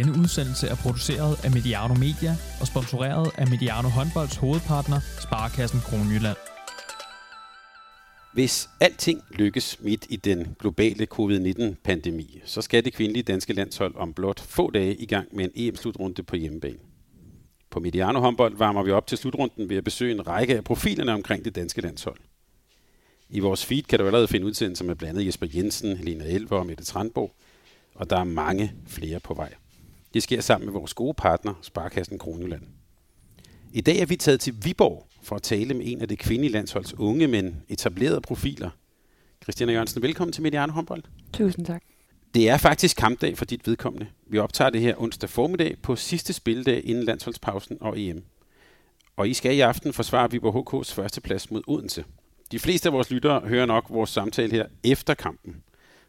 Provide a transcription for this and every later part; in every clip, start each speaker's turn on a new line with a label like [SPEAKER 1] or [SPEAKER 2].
[SPEAKER 1] Denne udsendelse er produceret af Mediano Media og sponsoreret af Mediano Håndbolds hovedpartner, Sparkassen Kronjylland.
[SPEAKER 2] Hvis alting lykkes midt i den globale covid-19-pandemi, så skal det kvindelige danske landshold om blot få dage i gang med en EM-slutrunde på hjemmebane. På Mediano håndbold varmer vi op til slutrunden ved at besøge en række af profilerne omkring det danske landshold. I vores feed kan du allerede finde udsendelser med blandt andet Jesper Jensen, Lena Elver og Mette Trandborg, og der er mange flere på vej. Det sker sammen med vores gode partner, Sparkassen Kronjylland. I dag er vi taget til Viborg for at tale med en af det kvindelige landsholds unge, men etablerede profiler. Christina Jørgensen, velkommen til Mediano håndbold.
[SPEAKER 3] Tusind tak.
[SPEAKER 2] Det er faktisk kampdag for dit vedkommende. Vi optager det her onsdag formiddag på sidste spilledag inden landsholdspausen og EM. Og I skal i aften forsvare Viborg HK's førsteplads mod Odense. De fleste af vores lyttere hører nok vores samtale her efter kampen.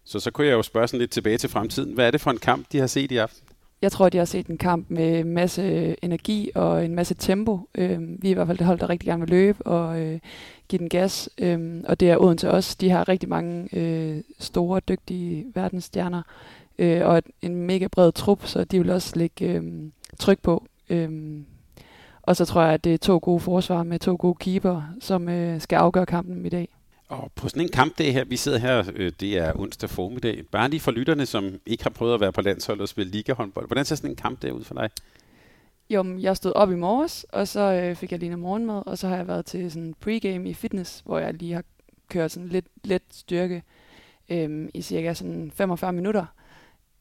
[SPEAKER 2] Så så kunne jeg jo spørge sådan lidt tilbage til fremtiden. Hvad er det for en kamp, de har set i aften?
[SPEAKER 3] Jeg tror, de har set en kamp med en masse energi og en masse tempo. Øh, vi er i hvert fald det hold, der rigtig gerne vil løbe og øh, give den gas. Øh, og det er Odense også. De har rigtig mange øh, store, dygtige verdensstjerner øh, og en mega bred trup, så de vil også lægge øh, tryk på. Øh, og så tror jeg, at det er to gode forsvar med to gode keeper, som øh, skal afgøre kampen i dag.
[SPEAKER 2] Og på sådan en kampdag her, vi sidder her, øh, det er onsdag formiddag. Bare lige for lytterne, som ikke har prøvet at være på landshold og spille ligahåndbold. Hvordan ser sådan en kampdag ud for dig?
[SPEAKER 3] Jo, jeg stod op i morges, og så øh, fik jeg lige noget morgenmad, og så har jeg været til sådan pregame i fitness, hvor jeg lige har kørt sådan lidt let styrke øh, i cirka sådan 45 minutter.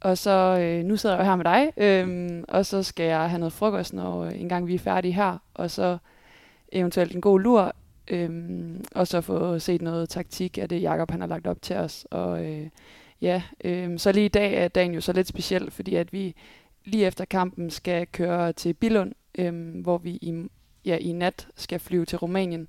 [SPEAKER 3] Og så øh, nu sidder jeg her med dig, øh, og så skal jeg have noget frokost, når øh, en gang vi er færdige her, og så eventuelt en god lur, Øhm, og så få set noget taktik af det, Jakob han har lagt op til os. Og øh, ja, øh, så lige i dag er dagen jo så lidt speciel, fordi at vi lige efter kampen skal køre til Billund, øh, hvor vi i, ja, i nat skal flyve til Rumænien.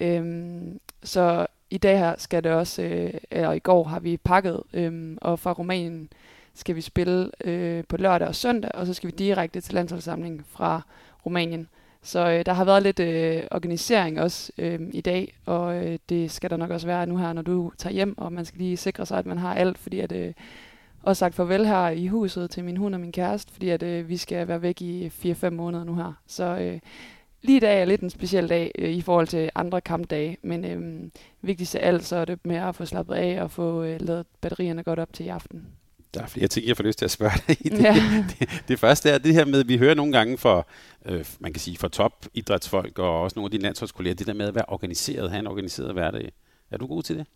[SPEAKER 3] Øh, så i dag her skal det også, øh, eller i går har vi pakket, øh, og fra Rumænien skal vi spille øh, på lørdag og søndag, og så skal vi direkte til landsholdssamling fra Rumænien. Så øh, der har været lidt øh, organisering også øh, i dag, og øh, det skal der nok også være nu her, når du tager hjem, og man skal lige sikre sig, at man har alt, fordi at øh, også sagt farvel her i huset til min hund og min kæreste, fordi at øh, vi skal være væk i 4-5 måneder nu her. Så øh, lige i dag er lidt en speciel dag øh, i forhold til andre kampdage, men øh, vigtigst af alt, så er det med at få slappet af og få øh, lavet batterierne godt op til i aften.
[SPEAKER 2] Der er flere ting, jeg får lyst til at spørge dig i. Det, ja. det, det første er det her med, vi hører nogle gange for, øh, man kan sige, for topidrætsfolk og også nogle af dine landsholdskolleger, det der med at være organiseret, have en organiseret hverdag. Er du god til det?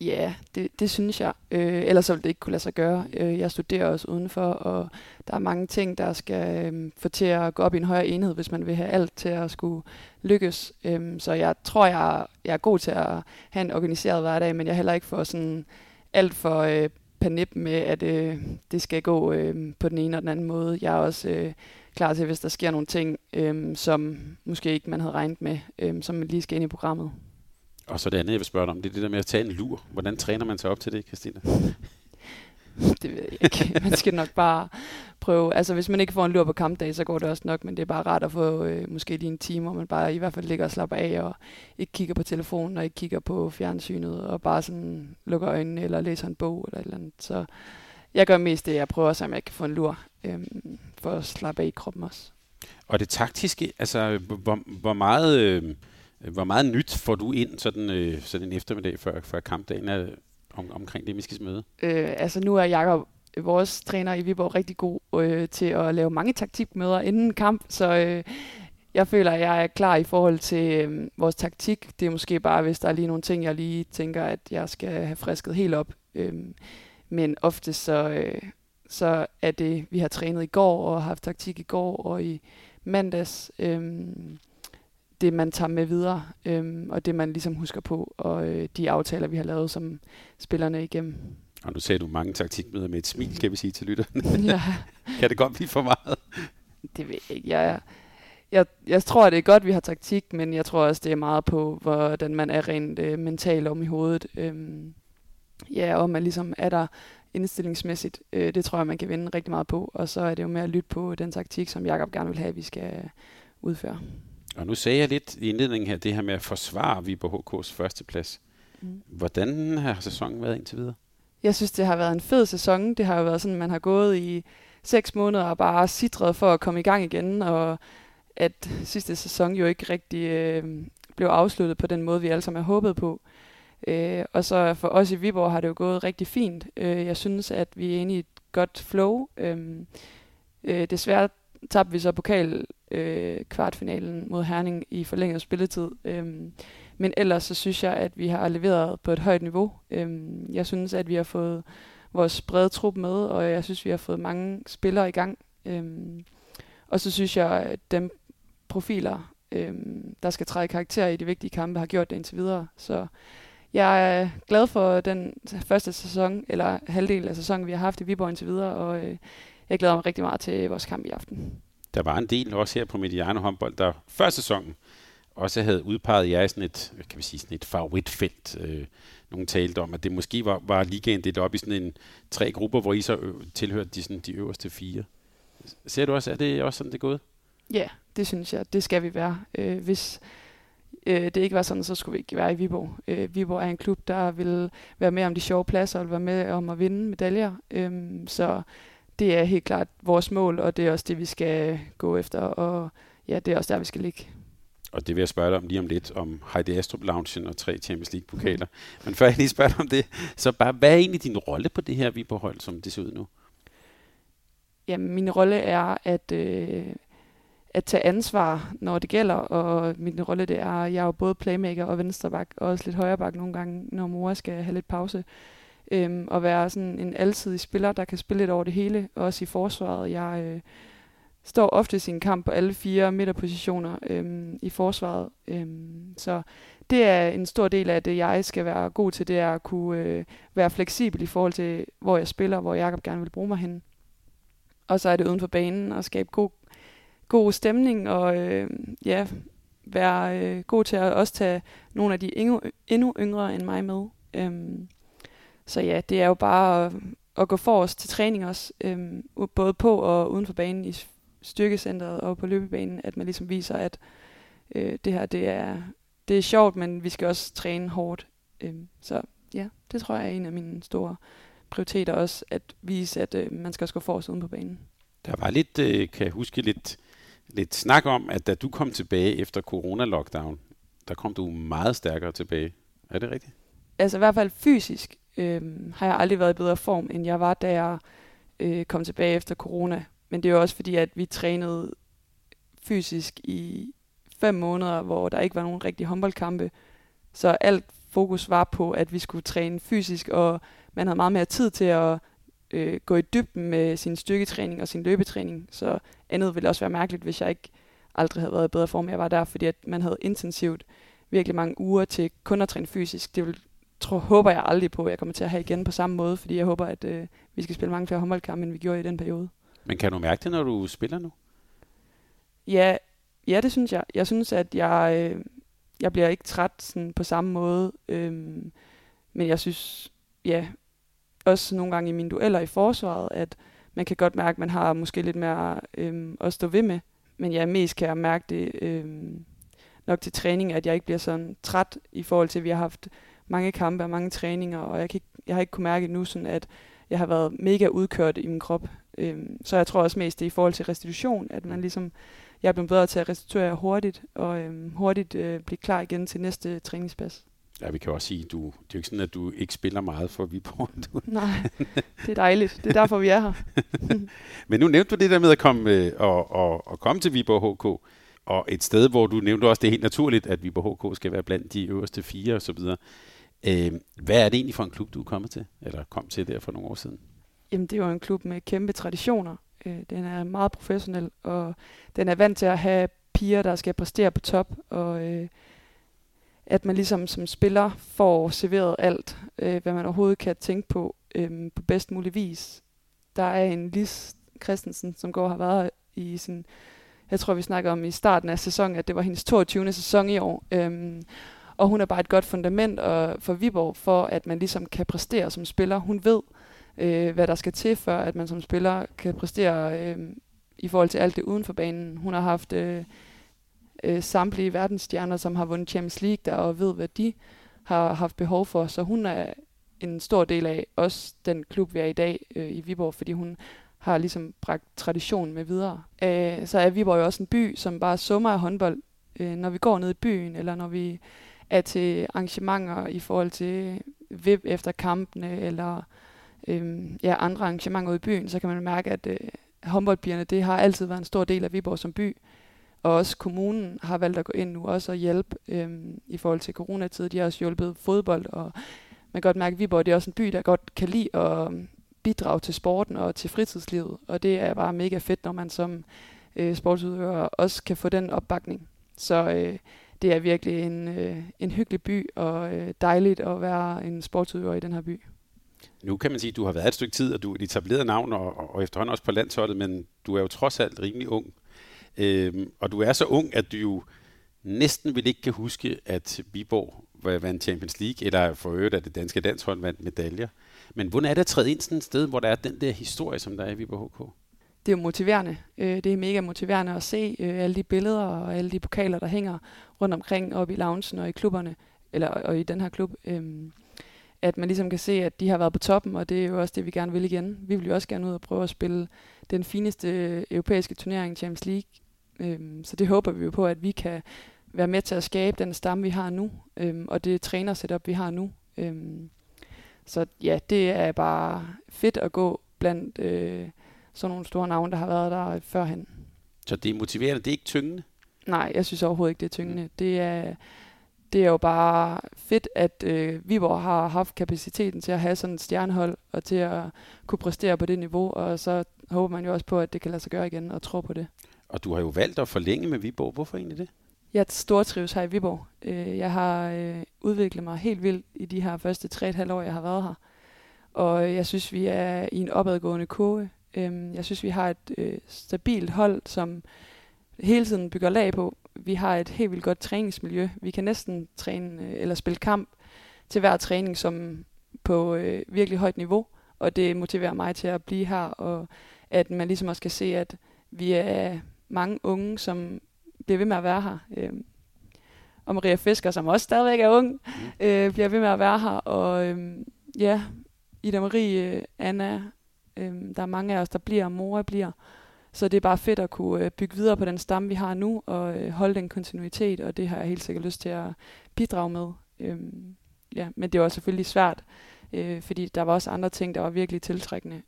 [SPEAKER 3] Ja, det, det synes jeg. Øh, ellers ville det ikke kunne lade sig gøre. Øh, jeg studerer også udenfor, og der er mange ting, der skal øh, få til at gå op i en højere enhed, hvis man vil have alt til at skulle lykkes. Øh, så jeg tror, jeg, jeg er god til at have en organiseret hverdag, men jeg heller ikke får sådan alt for øh, panip med, at øh, det skal gå øh, på den ene og den anden måde. Jeg er også øh, klar til, hvis der sker nogle ting, øh, som måske ikke man havde regnet med, øh, som lige skal ind i programmet.
[SPEAKER 2] Og så det andet, jeg vil spørge dig om, det er det der med at tage en lur. Hvordan træner man sig op til det, Christina?
[SPEAKER 3] det ved jeg ikke. Man skal nok bare prøve. Altså, hvis man ikke får en lur på kampdag, så går det også nok, men det er bare rart at få øh, måske lige en time, hvor man bare i hvert fald ligger og slapper af, og ikke kigger på telefonen, og ikke kigger på fjernsynet, og bare sådan lukker øjnene, eller læser en bog, eller et eller andet. Så jeg gør mest det, jeg prøver så jeg kan få en lur, øh, for at slappe af i kroppen også.
[SPEAKER 2] Og det taktiske, altså, hvor, hvor meget... Øh hvor meget nyt får du ind sådan, øh, sådan en eftermiddag før, før kampdagen er om, omkring det, vi skal møde?
[SPEAKER 3] Øh, altså nu er Jakob vores træner i Viborg rigtig god øh, til at lave mange taktikmøder inden kamp, så øh, jeg føler, at jeg er klar i forhold til øh, vores taktik. Det er måske bare, hvis der er lige nogle ting, jeg lige tænker, at jeg skal have frisket helt op. Øh, men ofte så, øh, så er det, vi har trænet i går og haft taktik i går og i mandags. Øh, det, man tager med videre, øh, og det, man ligesom husker på, og øh, de aftaler, vi har lavet som spillerne igennem.
[SPEAKER 2] Og nu ser du mange taktikmøder med et smil, kan vi sige til lytterne. Ja. kan det godt blive for meget?
[SPEAKER 3] Det ved jeg ikke. Jeg, jeg, jeg tror, det er godt, vi har taktik, men jeg tror også, det er meget på, hvordan man er rent øh, mentalt om i hovedet. Øhm, ja, og man ligesom er der indstillingsmæssigt. Øh, det tror jeg, man kan vinde rigtig meget på. Og så er det jo med at lytte på den taktik, som Jakob gerne vil have, at vi skal udføre.
[SPEAKER 2] Og nu sagde jeg lidt i indledningen her, det her med at forsvare Viborg HK's førsteplads. Mm. Hvordan har sæsonen været indtil videre?
[SPEAKER 3] Jeg synes, det har været en fed sæson. Det har jo været sådan, man har gået i seks måneder bare sidret for at komme i gang igen, og at sidste sæson jo ikke rigtig øh, blev afsluttet på den måde, vi alle sammen har håbet på. Øh, og så for os i Viborg har det jo gået rigtig fint. Øh, jeg synes, at vi er inde i et godt flow. Øh, øh, desværre tabte vi så pokal øh, kvartfinalen mod Herning i forlænget spilletid. Øhm, men ellers så synes jeg, at vi har leveret på et højt niveau. Øhm, jeg synes, at vi har fået vores brede trup med, og jeg synes, vi har fået mange spillere i gang. Øhm, og så synes jeg, at dem profiler, øhm, der skal træde karakter i de vigtige kampe, har gjort det indtil videre. Så jeg er glad for den første sæson, eller halvdel af sæsonen, vi har haft i Viborg indtil videre, og øh, jeg glæder mig rigtig meget til vores kamp i aften.
[SPEAKER 2] Der var en del også her på Mediano håndbold, der før sæsonen også havde udpeget jer i sådan et, kan vi sige, sådan et favoritfelt. Øh, nogle talte om, at det måske var, var ligaen delt op i sådan en tre grupper, hvor I så øh, tilhørte de, sådan, de øverste fire. Ser du også, er det også sådan, det er gået?
[SPEAKER 3] Ja, det synes jeg. Det skal vi være. Øh, hvis øh, det ikke var sådan, så skulle vi ikke være i Viborg. Øh, Viborg er en klub, der vil være med om de sjove pladser, og vil være med om at vinde medaljer. Øh, så det er helt klart vores mål, og det er også det, vi skal gå efter, og ja, det er også der, vi skal ligge.
[SPEAKER 2] Og det vil jeg spørge dig om lige om lidt, om Heidi Astrup Loungen og tre Champions League-pokaler. Mm. Men før jeg lige spørger dig om det, så bare, hvad er egentlig din rolle på det her Viborg-hold, som det ser ud nu?
[SPEAKER 3] Jamen, min rolle er at, øh, at tage ansvar, når det gælder, og min rolle det er, jeg er jo både playmaker og venstreback, og også lidt højreback nogle gange, når mor skal have lidt pause. Øhm, og være sådan en alsidig spiller, der kan spille lidt over det hele, også i forsvaret. Jeg øh, står ofte i sin kamp på alle fire midterpositioner øhm, i forsvaret. Øhm, så det er en stor del af det, jeg skal være god til, det er at kunne øh, være fleksibel i forhold til, hvor jeg spiller, hvor Jakob gerne vil bruge mig hen. Og så er det uden for banen at skabe god, god stemning og øh, ja, være øh, god til at også tage nogle af de endnu, endnu yngre end mig med. Øhm, så ja, det er jo bare at, at gå os til træning også, øhm, både på og uden for banen i styrkecentret og på løbebanen, at man ligesom viser, at øh, det her det er, det er sjovt, men vi skal også træne hårdt. Øhm, så ja, det tror jeg er en af mine store prioriteter også, at vise, at øh, man skal også gå os uden på banen.
[SPEAKER 2] Der var lidt, øh, kan jeg huske, lidt, lidt snak om, at da du kom tilbage efter corona-lockdown, der kom du meget stærkere tilbage. Er det rigtigt?
[SPEAKER 3] Altså i hvert fald fysisk øh, har jeg aldrig været i bedre form, end jeg var, da jeg øh, kom tilbage efter corona. Men det er jo også fordi, at vi trænede fysisk i fem måneder, hvor der ikke var nogen rigtige håndboldkampe. Så alt fokus var på, at vi skulle træne fysisk, og man havde meget mere tid til at øh, gå i dybden med sin styrketræning og sin løbetræning. Så andet ville også være mærkeligt, hvis jeg ikke aldrig havde været i bedre form. Jeg var der, fordi at man havde intensivt virkelig mange uger til kun at træne fysisk. Det ville tror, håber jeg aldrig på, at jeg kommer til at have igen på samme måde, fordi jeg håber, at øh, vi skal spille mange flere håndboldkampe, end vi gjorde i den periode.
[SPEAKER 2] Men kan du mærke det, når du spiller nu?
[SPEAKER 3] Ja, ja det synes jeg. Jeg synes, at jeg, øh, jeg bliver ikke træt sådan, på samme måde, øh, men jeg synes, ja, også nogle gange i mine dueller i forsvaret, at man kan godt mærke, at man har måske lidt mere øh, at stå ved med. Men jeg mest kan jeg mærke det øh, nok til træning, at jeg ikke bliver sådan træt i forhold til, at vi har haft mange kampe og mange træninger, og jeg, kan ikke, jeg har ikke kunne mærke nu, sådan at jeg har været mega udkørt i min krop. Øhm, så jeg tror også mest det er i forhold til restitution, at man ligesom, jeg er blevet bedre til at restituere hurtigt, og øhm, hurtigt øh, blive klar igen til næste træningspas.
[SPEAKER 2] Ja, vi kan også sige, du, det er jo ikke sådan, at du ikke spiller meget for Viborg.
[SPEAKER 3] Du... Nej, det er dejligt. Det er derfor, vi er her.
[SPEAKER 2] Men nu nævnte du det der med at komme, øh, og, og, og komme til Viborg HK, og et sted, hvor du nævnte også, det er helt naturligt, at Viborg HK skal være blandt de øverste fire osv. Øh, hvad er det egentlig for en klub, du er kommet til, eller kom til der for nogle år siden?
[SPEAKER 3] Jamen, det er jo en klub med kæmpe traditioner. Øh, den er meget professionel, og den er vant til at have piger, der skal præstere på top, og øh, at man ligesom som spiller får serveret alt, øh, hvad man overhovedet kan tænke på, øh, på bedst mulig vis. Der er en Lis Christensen, som går har været i sin, jeg tror vi snakker om i starten af sæsonen, at det var hendes 22. sæson i år. Øh, og hun er bare et godt fundament og, for Viborg, for at man ligesom kan præstere som spiller. Hun ved, øh, hvad der skal til, for at man som spiller kan præstere øh, i forhold til alt det uden for banen. Hun har haft øh, øh, samtlige verdensstjerner, som har vundet Champions League der, og ved, hvad de har haft behov for. Så hun er en stor del af også den klub, vi er i dag øh, i Viborg, fordi hun har ligesom bragt traditionen med videre. Øh, så er Viborg jo også en by, som bare summer af håndbold, øh, når vi går ned i byen, eller når vi er til arrangementer i forhold til VIP efter kampene, eller øhm, ja, andre arrangementer ude i byen, så kan man mærke, at øh, håndboldpigerne, det har altid været en stor del af Viborg som by. Og også kommunen har valgt at gå ind nu også og hjælpe øhm, i forhold til coronatid. De har også hjulpet fodbold, og man kan godt mærke, at Viborg det er også en by, der godt kan lide at bidrage til sporten og til fritidslivet. Og det er bare mega fedt, når man som øh, sportsudøver også kan få den opbakning. Så øh, det er virkelig en, øh, en hyggelig by, og øh, dejligt at være en sportsudøver i den her by.
[SPEAKER 2] Nu kan man sige, at du har været et stykke tid, og du er et etableret navn, og, og efterhånden også på landsholdet, men du er jo trods alt rimelig ung. Øhm, og du er så ung, at du jo næsten vil ikke kan huske, at Viborg vandt Champions League, eller for øvrigt, at det danske landshold vandt medaljer. Men hvordan er det at træde ind sådan et sted, hvor der er den der historie, som der er i Viborg HK?
[SPEAKER 3] Det er jo motiverende. Øh, det er mega motiverende at se øh, alle de billeder og alle de pokaler, der hænger rundt omkring op i loungen og i klubberne, eller og i den her klub. Øh, at man ligesom kan se, at de har været på toppen, og det er jo også det, vi gerne vil igen. Vi vil jo også gerne ud og prøve at spille den fineste europæiske turnering, Champions League. Øh, så det håber vi jo på, at vi kan være med til at skabe den stamme, vi har nu, øh, og det træner-setup, vi har nu. Øh, så ja, det er bare fedt at gå blandt øh, sådan nogle store navne, der har været der førhen.
[SPEAKER 2] Så det er motiverende, det er ikke tyngende?
[SPEAKER 3] Nej, jeg synes overhovedet ikke, det er tyngende. Det er, det er jo bare fedt, at øh, Viborg har haft kapaciteten til at have sådan et stjernehold, og til at kunne præstere på det niveau, og så håber man jo også på, at det kan lade sig gøre igen, og tro på det.
[SPEAKER 2] Og du har jo valgt at forlænge med Viborg. Hvorfor egentlig det?
[SPEAKER 3] Jeg stortrives her i Viborg. Øh, jeg har øh, udviklet mig helt vildt i de her første 3,5 år, jeg har været her. Og jeg synes, vi er i en opadgående kurve. Øhm, jeg synes, vi har et øh, stabilt hold, som hele tiden bygger lag på. Vi har et helt vildt godt træningsmiljø. Vi kan næsten træne eller spille kamp til hver træning som på øh, virkelig højt niveau. Og det motiverer mig til at blive her, og at man ligesom også kan se, at vi er mange unge, som bliver ved med at være her. Øh, og Maria Fisker, som også stadigvæk er ung, mm. øh, bliver ved med at være her. Og øh, ja, Ida Marie, øh, Anna, øh, der er mange af os, der bliver, og Mora bliver. Så det er bare fedt at kunne øh, bygge videre på den stamme, vi har nu, og øh, holde den kontinuitet, og det har jeg helt sikkert lyst til at bidrage med. Øhm, ja, men det var selvfølgelig svært, øh, fordi der var også andre ting, der var virkelig tiltrækkende.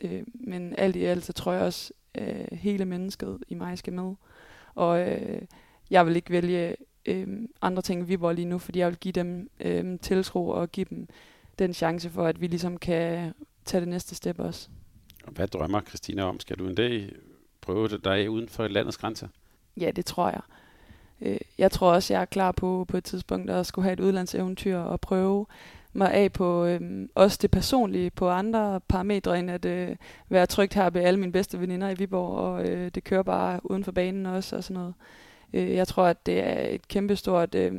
[SPEAKER 3] Øh, men alt i alt, så tror jeg også, øh, hele mennesket i mig skal med. Og øh, jeg vil ikke vælge øh, andre ting vi var lige nu, fordi jeg vil give dem øh, tiltro og give dem den chance for, at vi ligesom kan tage det næste step også.
[SPEAKER 2] Og hvad drømmer Christina om? Skal du en dag prøve det dig uden for landets grænser?
[SPEAKER 3] Ja, det tror jeg. Øh, jeg tror også, jeg er klar på på et tidspunkt at skulle have et udlandseventyr og prøve mig af på øh, også det personlige, på andre parametre, end at øh, være trygt her med alle mine bedste veninder i Viborg, og øh, det kører bare uden for banen også og sådan noget. Øh, jeg tror, at det er et kæmpestort, øh,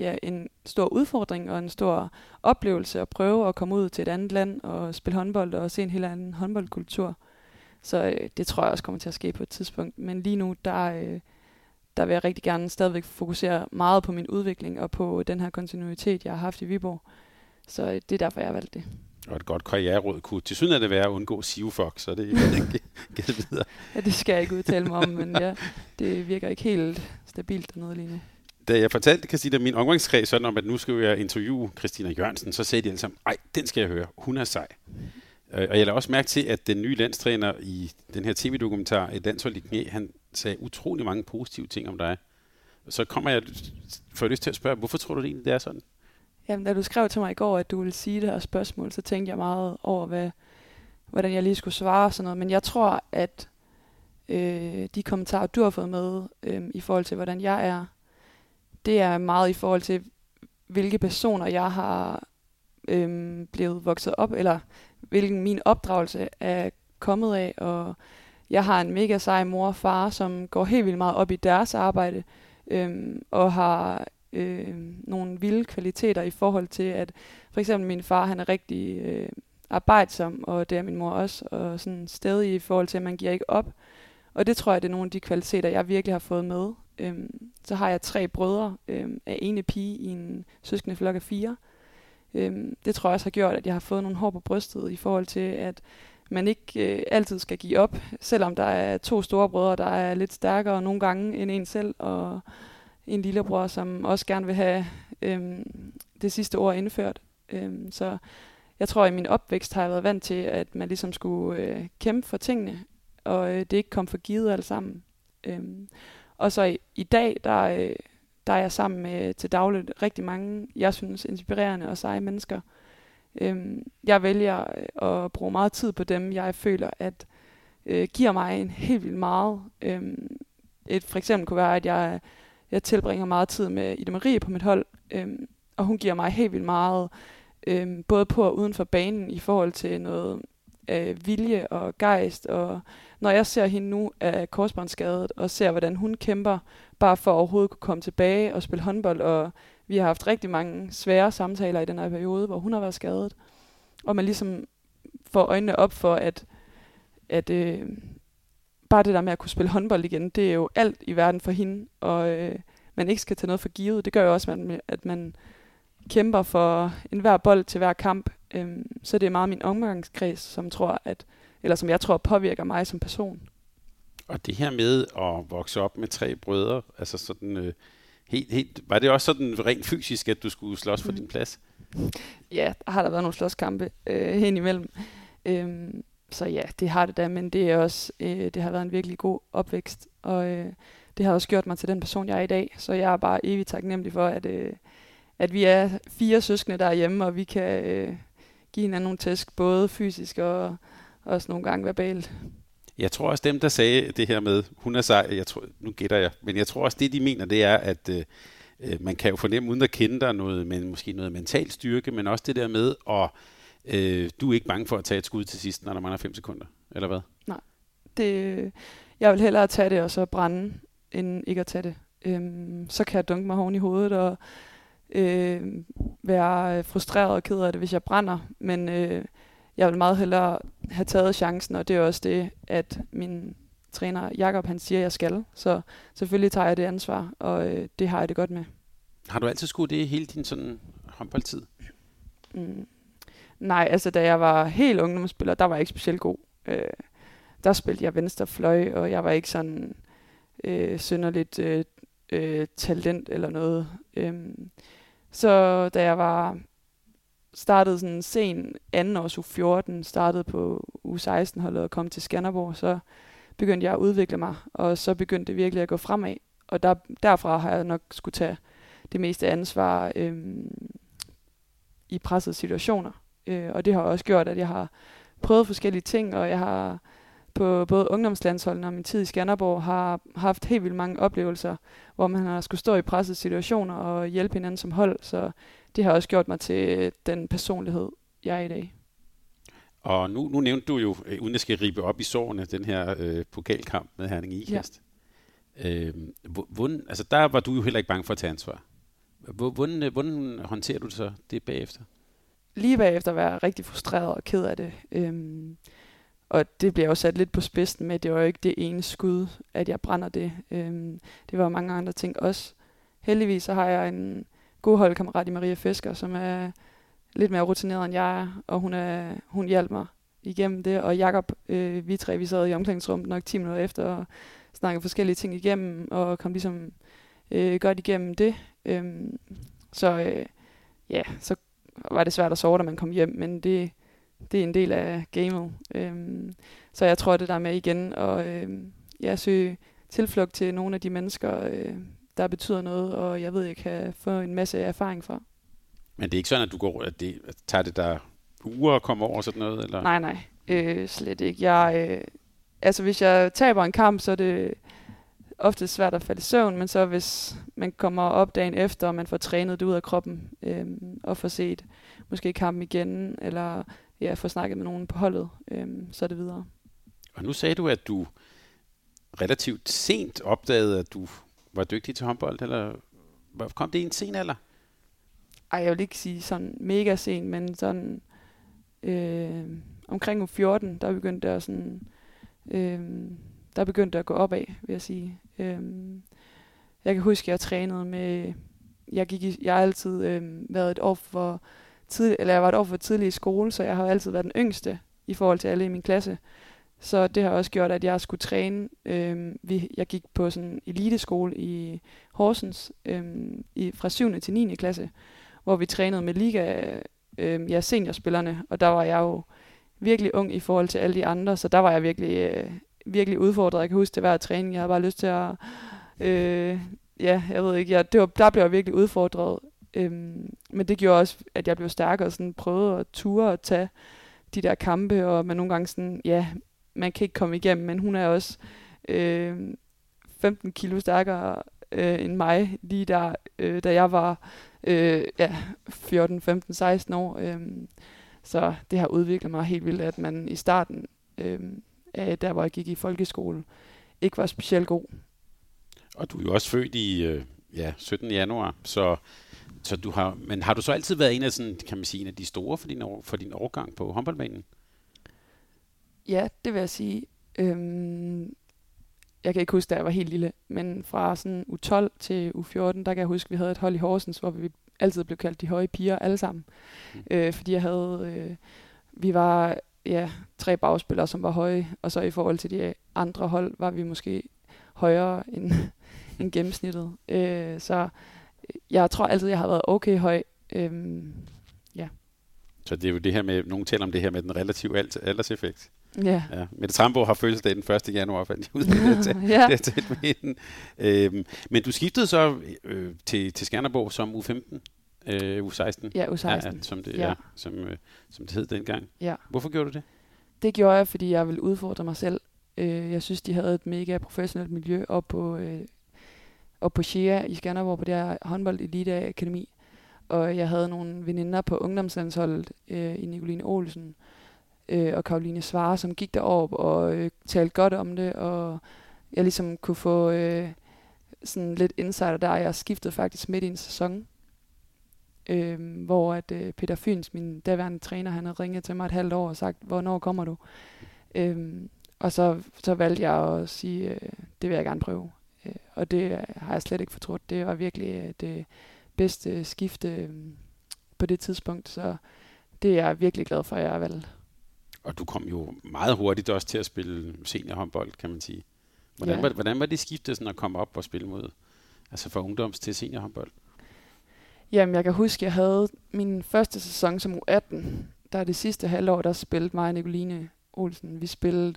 [SPEAKER 3] ja, en stor udfordring og en stor oplevelse at prøve at komme ud til et andet land og spille håndbold og se en helt anden håndboldkultur. Så øh, det tror jeg også kommer til at ske på et tidspunkt. Men lige nu, der, øh, der vil jeg rigtig gerne stadigvæk fokusere meget på min udvikling og på den her kontinuitet, jeg har haft i Viborg. Så øh, det er derfor, jeg har valgt det.
[SPEAKER 2] Og et godt karriereråd kunne til af det være at undgå Sivfox, så det er ikke videre.
[SPEAKER 3] Ja, det skal jeg ikke udtale mig om, men ja, det virker ikke helt stabilt dernede lige nu.
[SPEAKER 2] Da jeg fortalte Christina min omgangskreds sådan om, at nu skal jeg interviewe Christina Jørgensen, så sagde de alle sammen, ej, den skal jeg høre, hun er sej. Øh, og jeg lader også mærke til, at den nye landstræner i den her tv-dokumentar, Et landshold i knæ, han sagde utrolig mange positive ting om dig. Så kommer jeg for lyst til at spørge, hvorfor tror du det egentlig, det er sådan?
[SPEAKER 3] Jamen, da du skrev til mig i går, at du ville sige det her spørgsmål, så tænkte jeg meget over, hvad, hvordan jeg lige skulle svare og sådan noget. Men jeg tror, at øh, de kommentarer, du har fået med øh, i forhold til, hvordan jeg er, det er meget i forhold til, hvilke personer jeg har øhm, blevet vokset op, eller hvilken min opdragelse er kommet af, og jeg har en mega sej mor og far, som går helt vildt meget op i deres arbejde, øhm, og har øh, nogle vilde kvaliteter i forhold til, at for eksempel min far, han er rigtig øh, arbejdsom, og det er min mor også, og sådan stedig i forhold til, at man giver ikke op. Og det tror jeg, det er nogle af de kvaliteter, jeg virkelig har fået med. Øhm, så har jeg tre brødre øhm, af ene pige i en søskende flok af fire. Øhm, det tror jeg også har gjort, at jeg har fået nogle hår på brystet i forhold til, at man ikke øh, altid skal give op, selvom der er to store brødre, der er lidt stærkere nogle gange end en selv, og en lillebror, som også gerne vil have øhm, det sidste ord indført. Øhm, så jeg tror, at i min opvækst har jeg været vant til, at man ligesom skulle øh, kæmpe for tingene, og øh, det ikke kom for givet alt sammen. Øhm, og så i, i dag, der, øh, der er jeg sammen med øh, til dagligt rigtig mange, jeg synes, inspirerende og seje mennesker. Øhm, jeg vælger øh, at bruge meget tid på dem, jeg føler, at øh, giver mig en helt vildt meget. Øhm, et for eksempel kunne være, at jeg, jeg tilbringer meget tid med Ida Marie på mit hold, øhm, og hun giver mig helt vildt meget, øhm, både på og uden for banen, i forhold til noget øh, vilje og gejst. Og når jeg ser hende nu af korsbåndsskadet, og ser, hvordan hun kæmper, bare for at overhovedet kunne komme tilbage og spille håndbold, og vi har haft rigtig mange svære samtaler i den her periode, hvor hun har været skadet. Og man ligesom får øjnene op for, at, at øh, bare det der med at kunne spille håndbold igen, det er jo alt i verden for hende, og øh, man ikke skal tage noget for givet. Det gør jo også, at man, at man kæmper for enhver bold til hver kamp. Øhm, så det er meget min omgangskreds, som tror, at, eller som jeg tror påvirker mig som person.
[SPEAKER 2] Og det her med at vokse op med tre brødre, altså sådan øh, helt, helt, var det også sådan rent fysisk, at du skulle slås for mm. din plads?
[SPEAKER 3] Ja, der har der været nogle slåskampe øh, hen imellem. Øhm, så ja, det har det da, men det er også, øh, det har været en virkelig god opvækst, og øh, det har også gjort mig til den person, jeg er i dag. Så jeg er bare evigt taknemmelig for, at, øh, at vi er fire søskende derhjemme, og vi kan øh, give hinanden nogle tæsk, både fysisk og også nogle gange verbalt.
[SPEAKER 2] Jeg tror også dem, der sagde det her med, hun er sej, jeg tror, nu gætter jeg, men jeg tror også det, de mener, det er, at øh, øh, man kan jo fornemme, uden at kende dig, noget, men måske noget mental styrke, men også det der med, at øh, du er ikke bange for at tage et skud til sidst, når der mangler 5 sekunder, eller hvad?
[SPEAKER 3] Nej, det, jeg vil hellere tage det og så brænde, end ikke at tage det. Øhm, så kan jeg dunke mig oven i hovedet og øh, være frustreret og ked af det, hvis jeg brænder, men øh, jeg vil meget hellere have taget chancen, og det er også det, at min træner Jakob han siger, at jeg skal. Så selvfølgelig tager jeg det ansvar, og øh, det har jeg det godt med.
[SPEAKER 2] Har du altid skudt det hele din sådan håndboldtid?
[SPEAKER 3] Mm. Nej, altså da jeg var helt ungdomsspiller, der var jeg ikke specielt god. Øh, der spillede jeg venstre fløj, og jeg var ikke sådan øh, synderligt øh, øh, talent eller noget. Øh, så da jeg var startede sådan sen anden års u 14, startede på u 16 holdet og kom til Skanderborg, så begyndte jeg at udvikle mig, og så begyndte det virkelig at gå fremad. Og der, derfra har jeg nok skulle tage det meste ansvar øhm, i pressede situationer. Øh, og det har også gjort, at jeg har prøvet forskellige ting, og jeg har på både ungdomslandsholdene og min tid i Skanderborg har haft helt vildt mange oplevelser, hvor man har skulle stå i pressede situationer og hjælpe hinanden som hold. Så det har også gjort mig til den personlighed, jeg er i dag.
[SPEAKER 2] Og nu, nu nævnte du jo, øh, uden at skal ribe op i sårene, den her øh, pokalkamp med Herning Ikast. Ja. Øh, hvordan, altså der var du jo heller ikke bange for at tage ansvar. Hvordan, øh, hvordan håndterer du så det bagefter?
[SPEAKER 3] Lige bagefter var jeg rigtig frustreret og ked af det. Øhm, og det bliver jo sat lidt på spidsen med, det var jo ikke det ene skud, at jeg brænder det. Øhm, det var mange andre ting også. Heldigvis så har jeg en god holdkammerat i Maria Fisker, som er lidt mere rutineret end jeg er, og hun, er, hun hjalp mig igennem det. Og Jakob, øh, vi tre, vi sad i omklædningsrummet nok 10 minutter efter og snakkede forskellige ting igennem, og kom ligesom øh, godt igennem det. Øhm, så øh, ja, så var det svært at sove, da man kom hjem, men det, det er en del af gamet. Øhm, så jeg tror, det der med igen at øh, ja, søge tilflugt til nogle af de mennesker, øh, der betyder noget, og jeg ved, jeg kan få en masse erfaring fra.
[SPEAKER 2] Men det er ikke sådan, at du går, at det at tager det der uger at komme over sådan noget? Eller?
[SPEAKER 3] Nej, nej. Øh, slet ikke. Jeg, øh, altså, hvis jeg taber en kamp, så er det ofte svært at falde i søvn, men så hvis man kommer op dagen efter, og man får trænet det ud af kroppen, øh, og får set måske kampen igen, eller ja, få snakket med nogen på holdet, øh, så er det videre.
[SPEAKER 2] Og nu sagde du, at du relativt sent opdagede, at du var dygtig til håndbold, eller kom det i en sen alder?
[SPEAKER 3] Ej, jeg vil ikke sige sådan mega sent, men sådan øh, omkring 14, der begyndte at sådan, øh, der begyndte at gå opad, vil jeg sige. Øh, jeg kan huske, at jeg trænede med, jeg gik i, jeg har altid øh, været et år for tidlig, eller jeg var et år for tidlig i skole, så jeg har altid været den yngste i forhold til alle i min klasse. Så det har også gjort, at jeg skulle træne. Øh, vi, jeg gik på sådan en eliteskole i Horsens øh, i, fra 7. til 9. klasse, hvor vi trænede med liga øh, ja, seniorspillerne, og der var jeg jo virkelig ung i forhold til alle de andre, så der var jeg virkelig, øh, virkelig udfordret. Jeg kan huske det hver træning. Jeg havde bare lyst til at... Øh, ja, jeg ved ikke, jeg, det var, der blev jeg virkelig udfordret. Øhm, men det gjorde også, at jeg blev stærkere og sådan prøvede at ture og tage de der kampe, og man nogle gange sådan, ja, man kan ikke komme igennem, men hun er også øh, 15 kilo stærkere øh, end mig, lige der, øh, da jeg var øh, ja, 14, 15, 16 år. Øh, så det har udviklet mig helt vildt, at man i starten, øh, af der hvor jeg gik i folkeskole, ikke var specielt god.
[SPEAKER 2] Og du er jo også født i øh, ja, 17. januar, så, så du har, men har du så altid været en af, sådan, kan man sige, en af de store for din, for din overgang på håndboldbanen?
[SPEAKER 3] Ja, det vil jeg sige. Øhm, jeg kan ikke huske, da jeg var helt lille, men fra sådan U12 til U14, der kan jeg huske, at vi havde et hold i Horsens, hvor vi altid blev kaldt de høje piger alle sammen. Mm. Øh, fordi jeg havde, øh, vi var ja, tre bagspillere, som var høje, og så i forhold til de andre hold, var vi måske højere end, end gennemsnittet. Øh, så jeg tror altid, jeg har været okay høj. Øh, ja.
[SPEAKER 2] Så det er jo det her med, nogen taler om det her med den relative alderseffekt.
[SPEAKER 3] Ja.
[SPEAKER 2] ja. Mette Trambo har fødselsdag den 1. januar, fandt jeg ud af det. ja. det med hende. Øhm, men du skiftede så øh, til, til Skanderborg som U15, øh, U16.
[SPEAKER 3] Ja, U16. Ja,
[SPEAKER 2] som, det, ja. Ja, som, øh, som det hed dengang.
[SPEAKER 3] Ja.
[SPEAKER 2] Hvorfor gjorde du det?
[SPEAKER 3] Det gjorde jeg, fordi jeg ville udfordre mig selv. Øh, jeg synes, de havde et mega professionelt miljø op på, øh, op på Shea i Skanderborg, på det her håndbold elite akademi. Og jeg havde nogle veninder på ungdomslandsholdet øh, i Nicoline Olsen, øh, og Karoline Svare, som gik derop og øh, talte godt om det, og jeg ligesom kunne få øh, sådan lidt insider der. Jeg skiftede faktisk midt i en sæson, øh, hvor at øh, Peter Fyns, min daværende træner, han havde ringet til mig et halvt år og sagt, hvornår kommer du? Øh, og så, så valgte jeg at sige, øh, det vil jeg gerne prøve. Øh, og det har jeg slet ikke fortrudt. Det var virkelig øh, det bedste skifte øh, på det tidspunkt, så det er jeg virkelig glad for, at jeg har valgt.
[SPEAKER 2] Og du kom jo meget hurtigt også til at spille seniorhåndbold, kan man sige. Hvordan, ja. var, hvordan var det skifte sådan at komme op og spille mod, altså fra ungdoms til seniorhåndbold?
[SPEAKER 3] Jamen, jeg kan huske, jeg havde min første sæson som U18. Der er det sidste halvår, der spillede mig og Nicoline Olsen. Vi spillede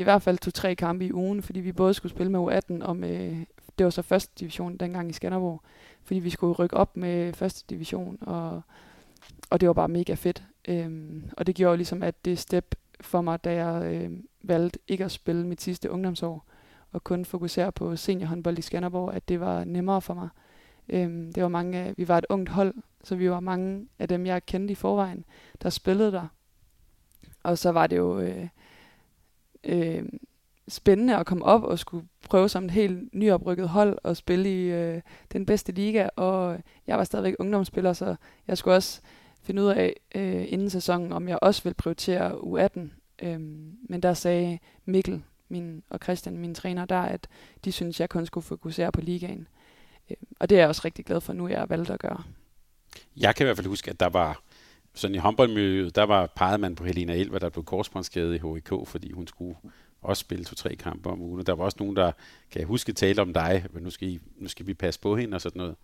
[SPEAKER 3] i hvert fald to-tre kampe i ugen, fordi vi både skulle spille med U18 og med, det var så første division dengang i Skanderborg, fordi vi skulle rykke op med første division, og, og det var bare mega fedt. Øhm, og det gjorde ligesom, at det step for mig, da jeg øh, valgte ikke at spille mit sidste ungdomsår, og kun fokusere på seniorhåndbold i Skanderborg, at det var nemmere for mig. Øhm, det var mange, vi var et ungt hold, så vi var mange af dem, jeg kendte i forvejen, der spillede der. Og så var det jo øh, øh, spændende at komme op og skulle prøve som et helt nyoprykket hold og spille i øh, den bedste liga. Og jeg var stadigvæk ungdomsspiller, så jeg skulle også finde ud af øh, inden sæsonen, om jeg også vil prioritere U18. Øh, men der sagde Mikkel min, og Christian, min træner, der, at de synes, jeg kun skulle fokusere på ligaen. Øh, og det er jeg også rigtig glad for, nu jeg har valgt at gøre.
[SPEAKER 2] Jeg kan i hvert fald huske, at der var sådan i håndboldmiljøet, der var peget man på Helena Elver, der blev korsbåndsskadet i HIK, fordi hun skulle også spille to-tre kampe om ugen. Der var også nogen, der kan jeg huske tale om dig, men nu skal, I, nu skal vi passe på hende og sådan noget.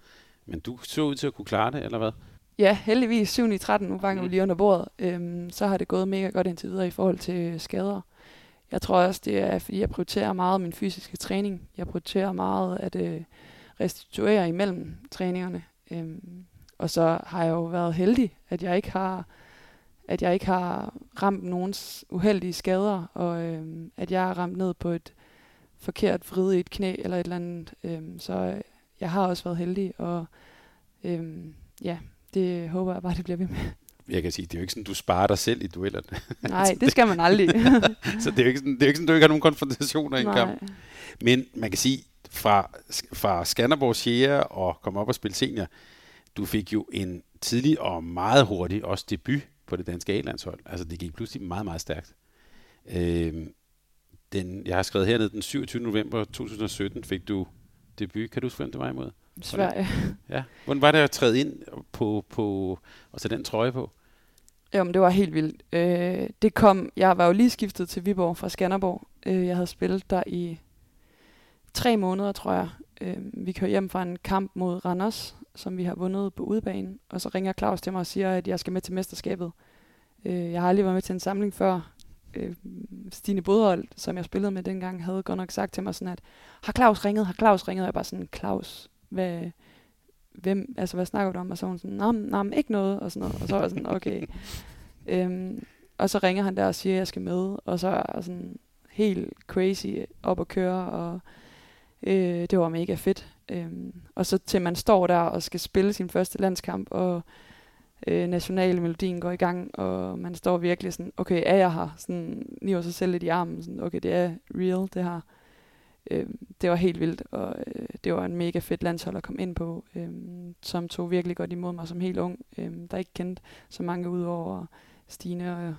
[SPEAKER 2] Men du så ud til at kunne klare det, eller hvad?
[SPEAKER 3] Ja, heldigvis 7 i 13, nu banker vi mm. lige under bordet. Øhm, så har det gået mega godt indtil videre i forhold til skader. Jeg tror også, det er, fordi jeg prioriterer meget min fysiske træning. Jeg prioriterer meget at øh, restituere imellem træningerne. Øhm, og så har jeg jo været heldig, at jeg ikke har at jeg ikke har ramt nogens uheldige skader, og øhm, at jeg har ramt ned på et forkert vrid i et knæ eller et eller andet. Øhm, så øh, jeg har også været heldig, og øhm, ja, det håber jeg bare, det bliver ved med.
[SPEAKER 2] Jeg kan sige, det er jo ikke sådan, du sparer dig selv i duellerne.
[SPEAKER 3] Nej, det skal man aldrig.
[SPEAKER 2] så det er jo ikke sådan, det er jo ikke sådan du ikke har nogen konfrontationer i en kamp. Men man kan sige, fra, fra Skanderborg Sjære og komme op og spille senior, du fik jo en tidlig og meget hurtig også debut på det danske A-landshold. Altså det gik pludselig meget, meget stærkt. Øh, den, jeg har skrevet hernede, den 27. november 2017 fik du debut. Kan du huske, hvem det var imod?
[SPEAKER 3] Sverige.
[SPEAKER 2] Ja. Hvordan var det at træde ind på, på og tage den trøje på?
[SPEAKER 3] Jo, men det var helt vildt. Øh, det kom, jeg var jo lige skiftet til Viborg fra Skanderborg. Øh, jeg havde spillet der i tre måneder, tror jeg. Øh, vi kører hjem fra en kamp mod Randers, som vi har vundet på udebane. Og så ringer Claus til mig og siger, at jeg skal med til mesterskabet. Øh, jeg har aldrig været med til en samling før. Øh, Stine Bodholdt, som jeg spillede med dengang, havde godt nok sagt til mig sådan, at har Claus ringet, har Claus ringet? Og jeg bare sådan, Claus, hvad, hvem, altså hvad snakker du om? Og så var hun sådan, nej, nej, ikke noget, og sådan noget. Og så var jeg sådan, okay. øhm, og så ringer han der og siger, at jeg skal med, og så er jeg sådan helt crazy op at køre, og øh, det var mega fedt. Øhm, og så til man står der og skal spille sin første landskamp, og øh, nationalmelodien går i gang, og man står virkelig sådan, okay, er jeg her? Sådan, niver sig selv lidt i armen, sådan, okay, det er real, det her. Øhm, det var helt vildt, og øh, det var en mega fedt landshold at komme ind på, øhm, som tog virkelig godt imod mig som helt ung, øhm, der ikke kendte så mange udover Stine og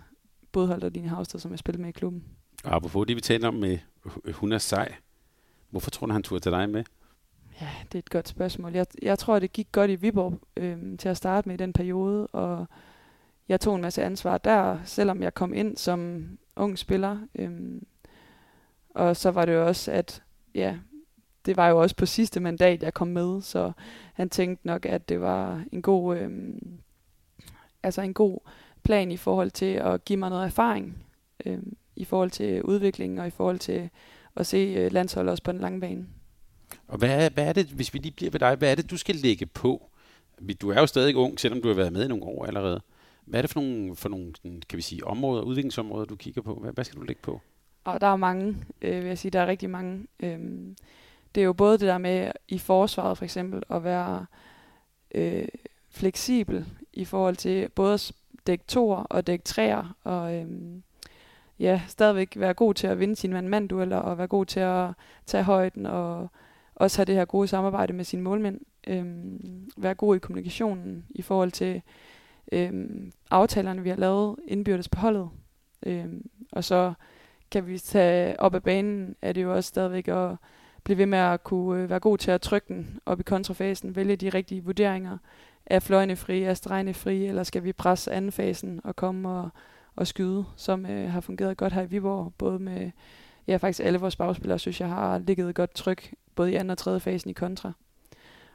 [SPEAKER 3] Bodholdt og Dine Havsted, som jeg spillede med i klubben.
[SPEAKER 2] Og apropos det, vi taler om med, øh, hun er sej. Hvorfor tror du, han turde tage dig med?
[SPEAKER 3] Ja, det er et godt spørgsmål. Jeg, jeg tror, det gik godt i Viborg øh, til at starte med i den periode, og jeg tog en masse ansvar der, selvom jeg kom ind som ung spiller. Øh, og så var det jo også, at ja, det var jo også på sidste mandat, jeg kom med, så han tænkte nok, at det var en god, øh, altså en god plan i forhold til at give mig noget erfaring, øh, i forhold til udviklingen og i forhold til at se øh, landsholdet også på den lange bane.
[SPEAKER 2] Og hvad er, hvad er det, hvis vi lige bliver ved dig, hvad er det, du skal lægge på? Du er jo stadig ung, selvom du har været med i nogle år allerede. Hvad er det for nogle, for nogle kan vi sige, områder, udviklingsområder, du kigger på? Hvad, hvad skal du lægge på?
[SPEAKER 3] Og der er mange, øh, vil jeg sige, der er rigtig mange. Øhm, det er jo både det der med i forsvaret for eksempel at være øh, fleksibel i forhold til både at dække toer og dække træer, og øhm, ja, stadigvæk være god til at vinde sine mand-mand-dueller, og være god til at tage højden, og også have det her gode samarbejde med sine målmænd. Øhm, være god i kommunikationen i forhold til øhm, aftalerne, vi har lavet indbyrdes på holdet. Øhm, og så kan vi tage op af banen, er det jo også stadigvæk at blive ved med at kunne øh, være god til at trykke den op i kontrafasen, vælge de rigtige vurderinger. Er fløjene frie, er stregene frie, eller skal vi presse anden fasen og komme og, og skyde, som øh, har fungeret godt her i Viborg, både med, ja faktisk alle vores bagspillere, synes jeg har ligget godt tryk, både i anden og tredje fasen i kontra.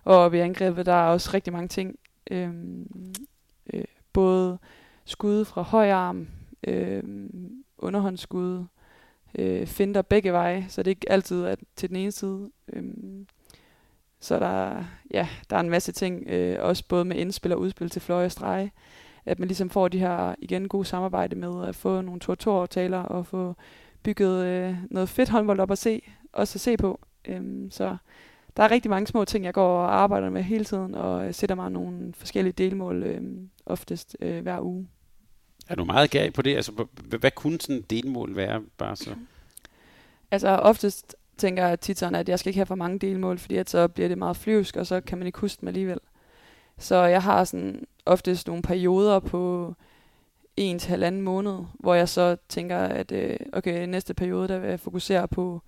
[SPEAKER 3] Og ved angrebet, der er også rigtig mange ting. Øhm, øh, både skud fra høj arm, øh, underhåndsskud, øh, finder begge veje, så det er ikke altid at til den ene side. Øhm, så der, ja, der er en masse ting, øh, også både med indspil og udspil til fløje og strege, at man ligesom får de her igen gode samarbejde med at få nogle tor-tor-aftaler og få bygget øh, noget fedt håndbold op at se, også at se på. Øhm, så der er rigtig mange små ting, jeg går og arbejder med hele tiden, og sætter mig nogle forskellige delmål øh, oftest øh, hver uge.
[SPEAKER 2] Er du meget gal på det? Altså, hvad, hvad kunne sådan et delmål være? Bare så?
[SPEAKER 3] Altså oftest tænker jeg tit sådan, at jeg skal ikke have for mange delmål, fordi at så bliver det meget flyvsk, og så kan man ikke huske dem alligevel. Så jeg har sådan oftest nogle perioder på en til halvanden måned, hvor jeg så tænker, at øh, okay, næste periode, der vil jeg fokusere på,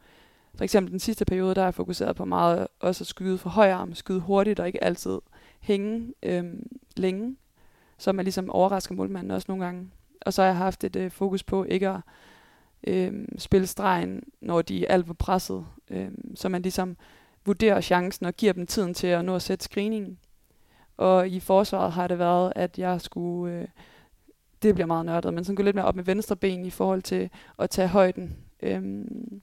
[SPEAKER 3] for eksempel den sidste periode, der er jeg fokuseret på meget også at skyde for høj arm, skyde hurtigt og ikke altid hænge øhm, længe så man ligesom overrasker målmanden også nogle gange. Og så har jeg haft et øh, fokus på ikke at øhm, spille stregen, når de er alt for presset. øhm, så man ligesom vurderer chancen og giver dem tiden til at nå at sætte screeningen. Og i forsvaret har det været, at jeg skulle... Øh, det bliver meget nørdet, men så gå lidt mere op med venstre ben i forhold til at tage højden. Øhm,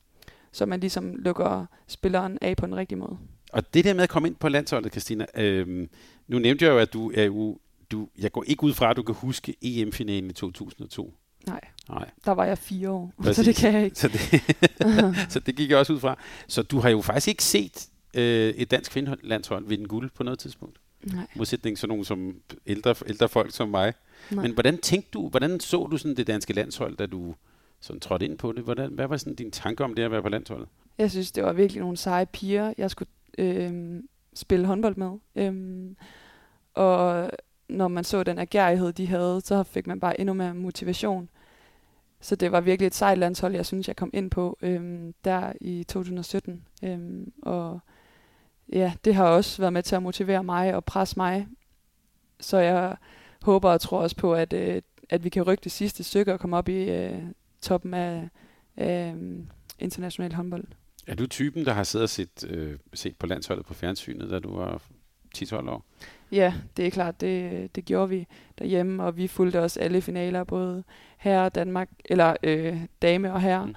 [SPEAKER 3] så man ligesom lukker spilleren af på en rigtig måde.
[SPEAKER 2] Og det der med at komme ind på landsholdet, Christina, øh, nu nævnte jeg jo, at du er jo du, jeg går ikke ud fra, at du kan huske EM-finalen i 2002.
[SPEAKER 3] Nej. Nej, der var jeg fire år, Præcis. så det kan jeg ikke.
[SPEAKER 2] Så det, så det gik jeg også ud fra. Så du har jo faktisk ikke set øh, et dansk kvindelandshold vinde guld på noget tidspunkt.
[SPEAKER 3] Nej.
[SPEAKER 2] Modsætning sådan nogen som ældre, ældre folk som mig. Nej. Men hvordan tænkte du, hvordan så du sådan det danske landshold, da du sådan trådt ind på det? Hvordan, hvad var sådan din tanke om det at være på landsholdet?
[SPEAKER 3] Jeg synes, det var virkelig nogle seje piger, jeg skulle øh, spille håndbold med. Øh, og når man så den agerighed, de havde, så fik man bare endnu mere motivation. Så det var virkelig et sejt landshold, jeg synes, jeg kom ind på øhm, der i 2017. Øhm, og ja, det har også været med til at motivere mig og presse mig. Så jeg håber og tror også på, at, øh, at vi kan rykke det sidste stykke og komme op i øh, toppen af, øh, international håndbold.
[SPEAKER 2] Er du typen, der har siddet og set, øh, set på landsholdet på fjernsynet, da du var 10-12 år?
[SPEAKER 3] Ja, det er klart, det, det gjorde vi derhjemme, og vi fulgte også alle finaler, både her og Danmark, eller øh, dame og herre. Mm.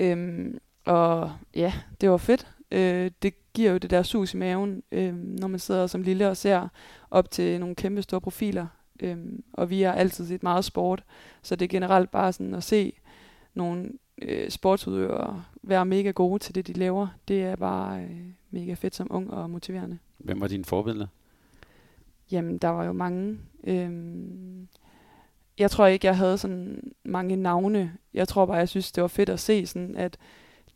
[SPEAKER 3] Øhm, og ja, det var fedt. Øh, det giver jo det der sus i maven, øh, når man sidder som lille og ser op til nogle kæmpe store profiler. Øh, og vi har altid set meget sport, så det er generelt bare sådan at se nogle øh, sportsudøvere være mega gode til det, de laver. Det er bare øh, mega fedt som ung og motiverende.
[SPEAKER 2] Hvem var dine forbilleder?
[SPEAKER 3] Jamen, der var jo mange. Øhm, jeg tror ikke, jeg havde sådan mange navne. Jeg tror bare, jeg synes, det var fedt at se, sådan, at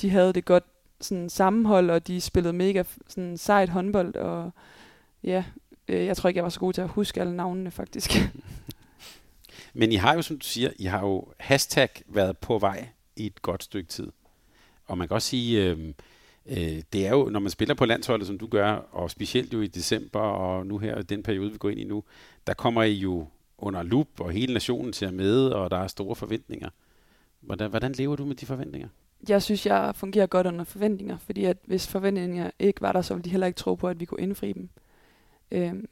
[SPEAKER 3] de havde det godt sådan, sammenhold, og de spillede mega sådan, sejt håndbold. Og ja, øh, jeg tror ikke, jeg var så god til at huske alle navnene, faktisk.
[SPEAKER 2] Men I har jo, som du siger, I har jo hashtag været på vej i et godt stykke tid. Og man kan også sige, øh, øh, det er jo, når man spiller på landsholdet, som du gør, og specielt jo i december, og nu her, den periode, vi går ind i nu, der kommer I jo under lup, og hele nationen ser med, og der er store forventninger. Hvordan, hvordan lever du med de forventninger?
[SPEAKER 3] Jeg synes, jeg fungerer godt under forventninger, fordi at hvis forventninger ikke var der, så ville de heller ikke tro på, at vi kunne indfri dem. Øhm,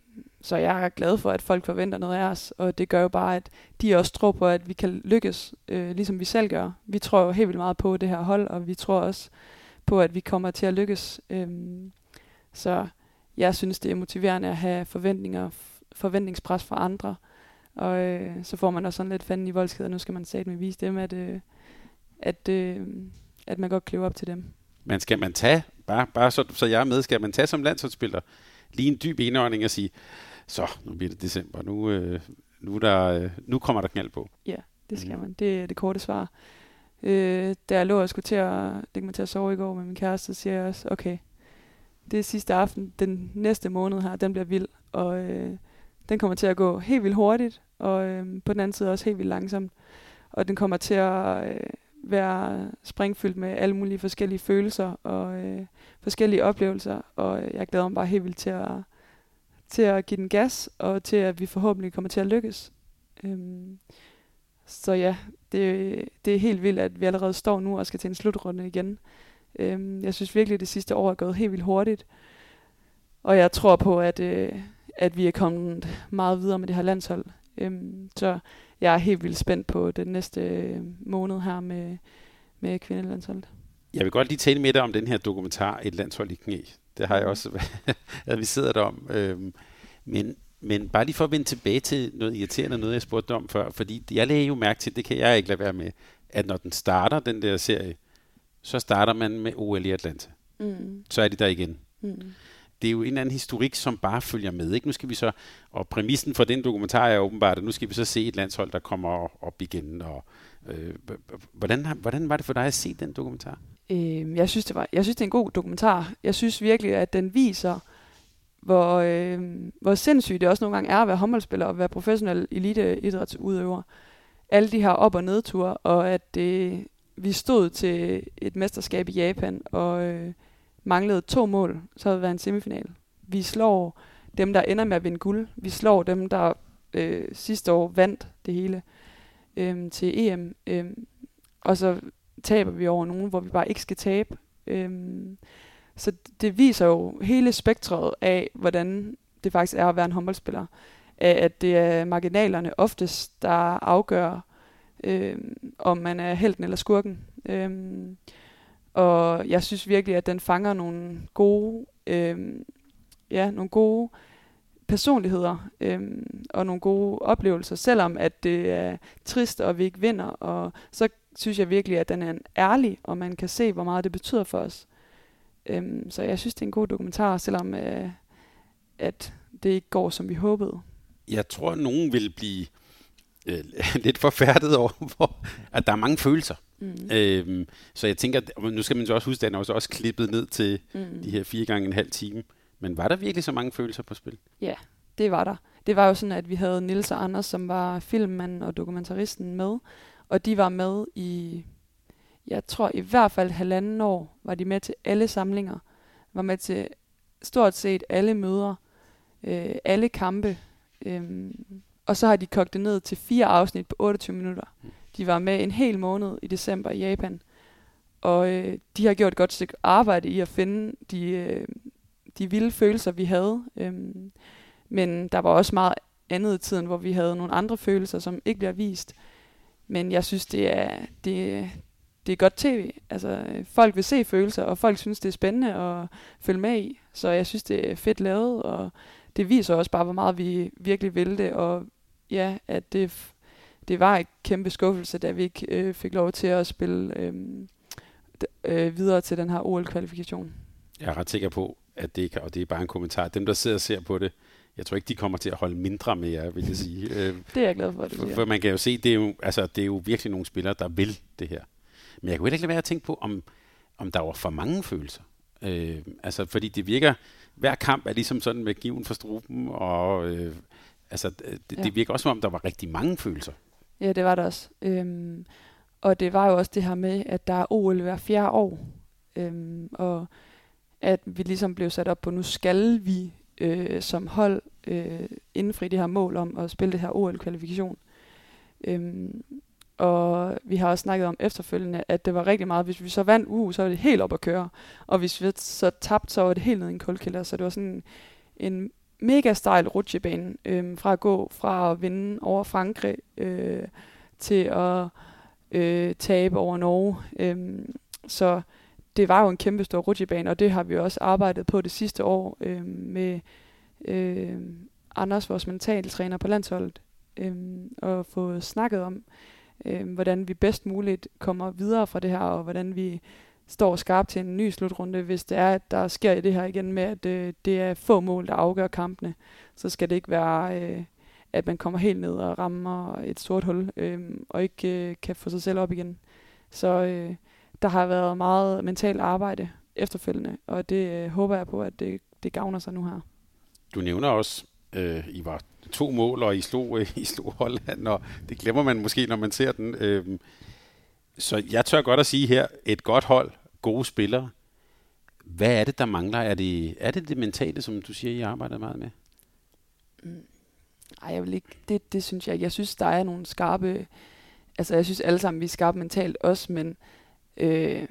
[SPEAKER 3] så jeg er glad for, at folk forventer noget af os, og det gør jo bare, at de også tror på, at vi kan lykkes, øh, ligesom vi selv gør. Vi tror jo helt vildt meget på det her hold, og vi tror også på, at vi kommer til at lykkes. Øhm, så jeg synes, det er motiverende at have forventninger, forventningspres fra andre, og øh, så får man også sådan lidt fanden i voldsked, og nu skal man sætte med vise dem, at, øh, at, øh, at man godt kan op til dem.
[SPEAKER 2] Men skal man tage, bare, bare så, så jeg er med, skal man tage som landsholdsspiller lige en dyb indånding og sige, så, nu bliver det december, nu, øh, nu, der, øh, nu kommer der knald på.
[SPEAKER 3] Ja, det skal mm. man. Det er det korte svar. Øh, da jeg lå og skulle til at, det til at sove i går med min kæreste, siger jeg også, okay, det er sidste aften, den næste måned her, den bliver vild, og øh, den kommer til at gå helt vildt hurtigt, og øh, på den anden side også helt vildt langsomt. Og den kommer til at øh, være springfyldt med alle mulige forskellige følelser og øh, forskellige oplevelser, og jeg glæder mig bare helt vildt til at, til at give den gas, og til at vi forhåbentlig kommer til at lykkes. Øhm, så ja, det, det er helt vildt, at vi allerede står nu og skal til en slutrunde igen. Øhm, jeg synes virkelig, at det sidste år er gået helt vildt hurtigt, og jeg tror på, at, øh, at vi er kommet meget videre med det her landshold. Øhm, så jeg er helt vildt spændt på den næste øh, måned her med, med kvindelandsholdet.
[SPEAKER 2] Jeg vil godt lige tale med dig om den her dokumentar, Et landshold i knæ. Det har jeg også, at vi sidder der om. Øhm, men, men bare lige for at vende tilbage til noget irriterende, noget jeg spurgte om før, fordi jeg lagde jo mærke til, det kan jeg ikke lade være med, at når den starter, den der serie, så starter man med OL i Atlanta. Mm. Så er de der igen. Mm det er jo en eller anden historik, som bare følger med. Ikke? Nu skal vi så, og præmissen for den dokumentar er åbenbart, at nu skal vi så se et landshold, der kommer op igen. Og, øh, hvordan, hvordan var det for dig at se den dokumentar?
[SPEAKER 3] Øh, jeg, synes, det var, jeg synes, det er en god dokumentar. Jeg synes virkelig, at den viser, hvor, øh, hvor sindssygt det også nogle gange er at være håndboldspiller og være professionel eliteidrætsudøver. Alle de her op- og nedture, og at det, vi stod til et mesterskab i Japan, og øh, manglede to mål, så havde det været en semifinal. Vi slår dem, der ender med at vinde guld. Vi slår dem, der øh, sidste år vandt det hele øh, til EM. Øh, og så taber vi over nogen, hvor vi bare ikke skal tabe. Øhm, så det viser jo hele spektret af, hvordan det faktisk er at være en håndboldspiller. At det er marginalerne oftest, der afgør, øhm, om man er helten eller skurken. Øhm, og jeg synes virkelig, at den fanger nogle gode, øhm, ja, nogle gode personligheder øhm, og nogle gode oplevelser, selvom at det er trist, og vi ikke vinder. Og så synes jeg virkelig, at den er ærlig, og man kan se, hvor meget det betyder for os. Øh, så jeg synes, det er en god dokumentar, selvom øh, at det ikke går, som vi håbede.
[SPEAKER 2] Jeg tror, at nogen vil blive øh, lidt forfærdet over, at der er mange følelser. Mm. Øhm, så jeg tænker, nu skal man så også huske, at den er også, også klippet ned til mm. de her fire gange en halv time. Men var der virkelig så mange følelser på spil?
[SPEAKER 3] Ja, det var der. Det var jo sådan, at vi havde Nils og Anders, som var filmmanden og dokumentaristen med. Og de var med i, jeg tror i hvert fald halvanden år, var de med til alle samlinger. Var med til stort set alle møder, øh, alle kampe. Øh, og så har de kogt det ned til fire afsnit på 28 minutter. De var med en hel måned i december i Japan, og øh, de har gjort et godt stykke arbejde i at finde de, øh, de vilde følelser, vi havde. Øhm, men der var også meget andet i tiden, hvor vi havde nogle andre følelser, som ikke bliver vist. Men jeg synes, det er, det, det er godt tv. Altså, folk vil se følelser, og folk synes, det er spændende at følge med i. Så jeg synes, det er fedt lavet, og det viser også bare, hvor meget vi virkelig vil det, og ja, at det, det var en kæmpe skuffelse, da vi ikke øh, fik lov til at spille øh, øh, videre til den her OL-kvalifikation.
[SPEAKER 2] Jeg er ret sikker på, at det, og det er bare en kommentar, dem der sidder og ser på det, jeg tror ikke, de kommer til at holde mindre med jer, vil jeg sige.
[SPEAKER 3] det er jeg glad for, at
[SPEAKER 2] du for, for man kan jo se, det er jo, altså, det er jo virkelig nogle spillere, der vil det her. Men jeg kunne ikke lade være at tænke på, om, om der var for mange følelser. Øh, altså, fordi det virker, hver kamp er ligesom sådan med given for struben, og øh, altså, det, ja. det virker også som om, der var rigtig mange følelser.
[SPEAKER 3] Ja, det var det også. Øhm, og det var jo også det her med, at der er OL hver fjerde år. Øhm, og at vi ligesom blev sat op på, nu skal vi øh, som hold øh, indfri det her mål om at spille det her OL-kvalifikation. Øhm, og vi har også snakket om efterfølgende, at det var rigtig meget, hvis vi så vandt uge, så var det helt op at køre. Og hvis vi så tabte, så var det helt ned i en kuldkælder. Så det var sådan en mega stejl rutsjebane øhm, fra at gå fra at vinde over Frankrig øh, til at øh, tabe over Norge. Øhm, så det var jo en kæmpe stor rutsjebane, og det har vi også arbejdet på det sidste år øh, med øh, Anders, vores mentaltræner på landsholdet, øh, og få snakket om, øh, hvordan vi bedst muligt kommer videre fra det her, og hvordan vi står skarpt til en ny slutrunde, hvis det er, at der sker det her igen med, at øh, det er få mål, der afgør kampene. Så skal det ikke være, øh, at man kommer helt ned og rammer et sort hul, øh, og ikke øh, kan få sig selv op igen. Så øh, der har været meget mentalt arbejde efterfølgende, og det øh, håber jeg på, at det, det gavner sig nu her.
[SPEAKER 2] Du nævner også, øh, I var to mål, og I slog, øh, I slog Holland, og det glemmer man måske, når man ser den. Øh, så jeg tør godt at sige her, et godt hold, gode spillere. Hvad er det, der mangler? Er det er det, det mentale, som du siger, I arbejder meget med?
[SPEAKER 3] Mm. Ej, jeg vil ikke. Det, det synes jeg ikke. Jeg synes, der er nogle skarpe... Altså, jeg synes alle sammen, vi er skarpe mentalt også, men øh,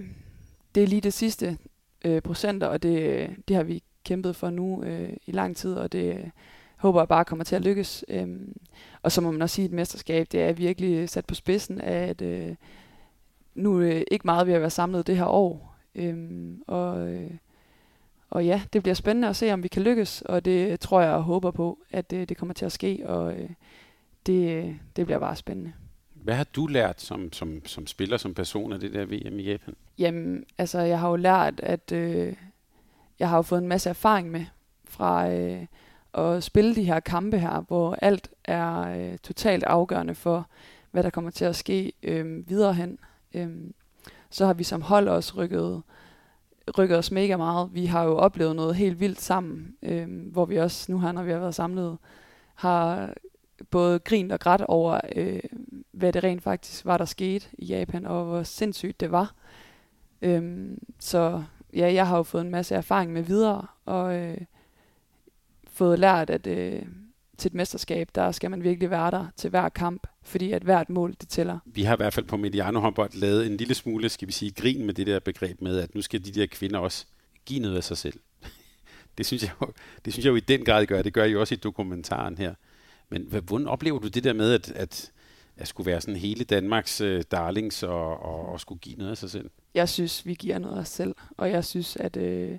[SPEAKER 3] det er lige det sidste øh, procenter, og det, øh, det har vi kæmpet for nu øh, i lang tid, og det øh, håber jeg bare kommer til at lykkes. Øhm, og så må man også sige, at et mesterskab, det er virkelig sat på spidsen af, at øh, nu er ikke meget ved at være samlet det her år. Øhm, og, øh, og ja, det bliver spændende at se, om vi kan lykkes, og det tror jeg og håber på, at det, det kommer til at ske, og øh, det, det bliver bare spændende.
[SPEAKER 2] Hvad har du lært som, som, som spiller, som person af det der VM i Japan?
[SPEAKER 3] Jamen, altså jeg har jo lært, at øh, jeg har jo fået en masse erfaring med fra øh, at spille de her kampe her, hvor alt er øh, totalt afgørende for, hvad der kommer til at ske øh, videre hen. Øh, så har vi som hold også rykket, rykket os mega meget. Vi har jo oplevet noget helt vildt sammen, øh, hvor vi også nu her, når vi har været samlet, har både grint og grædt over, øh, hvad det rent faktisk var, der skete i Japan, og hvor sindssygt det var. Øhm, så ja, jeg har jo fået en masse erfaring med videre, og øh, fået lært, at øh, til et mesterskab, der skal man virkelig være der til hver kamp, fordi at hvert mål, det tæller.
[SPEAKER 2] Vi har i hvert fald på Mediano håndbold lavet en lille smule, skal vi sige, grin med det der begreb med, at nu skal de der kvinder også give noget af sig selv. det synes jeg jo, det synes jeg jo i den grad gør. Det gør I også i dokumentaren her. Men hvordan oplever du det der med, at, at, at skulle være sådan hele Danmarks uh, darlings og, og, og skulle give noget af sig selv?
[SPEAKER 3] Jeg synes, vi giver noget af os selv, og jeg synes, at, øh,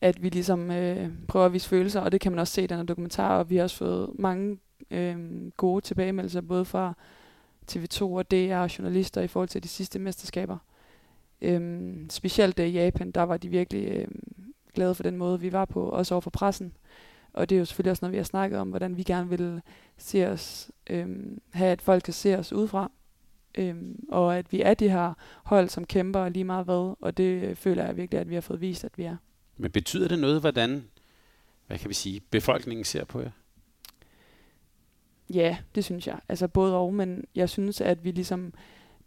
[SPEAKER 3] at vi ligesom øh, prøver at vise følelser, og det kan man også se i den her dokumentar, og vi har også fået mange øh, gode tilbagemeldelser, både fra TV2 og DR og journalister i forhold til de sidste mesterskaber. Øhm, specielt i Japan, der var de virkelig øh, glade for den måde, vi var på, også over for pressen. Og det er jo selvfølgelig også noget, vi har snakket om, hvordan vi gerne vil se os, øhm, have at folk kan se os udefra. Øhm, og at vi er de her hold, som kæmper lige meget hvad, og det føler jeg virkelig, at vi har fået vist, at vi er.
[SPEAKER 2] Men betyder det noget, hvordan, hvad kan vi sige, befolkningen ser på jer?
[SPEAKER 3] Ja, det synes jeg. Altså både og, men jeg synes, at vi ligesom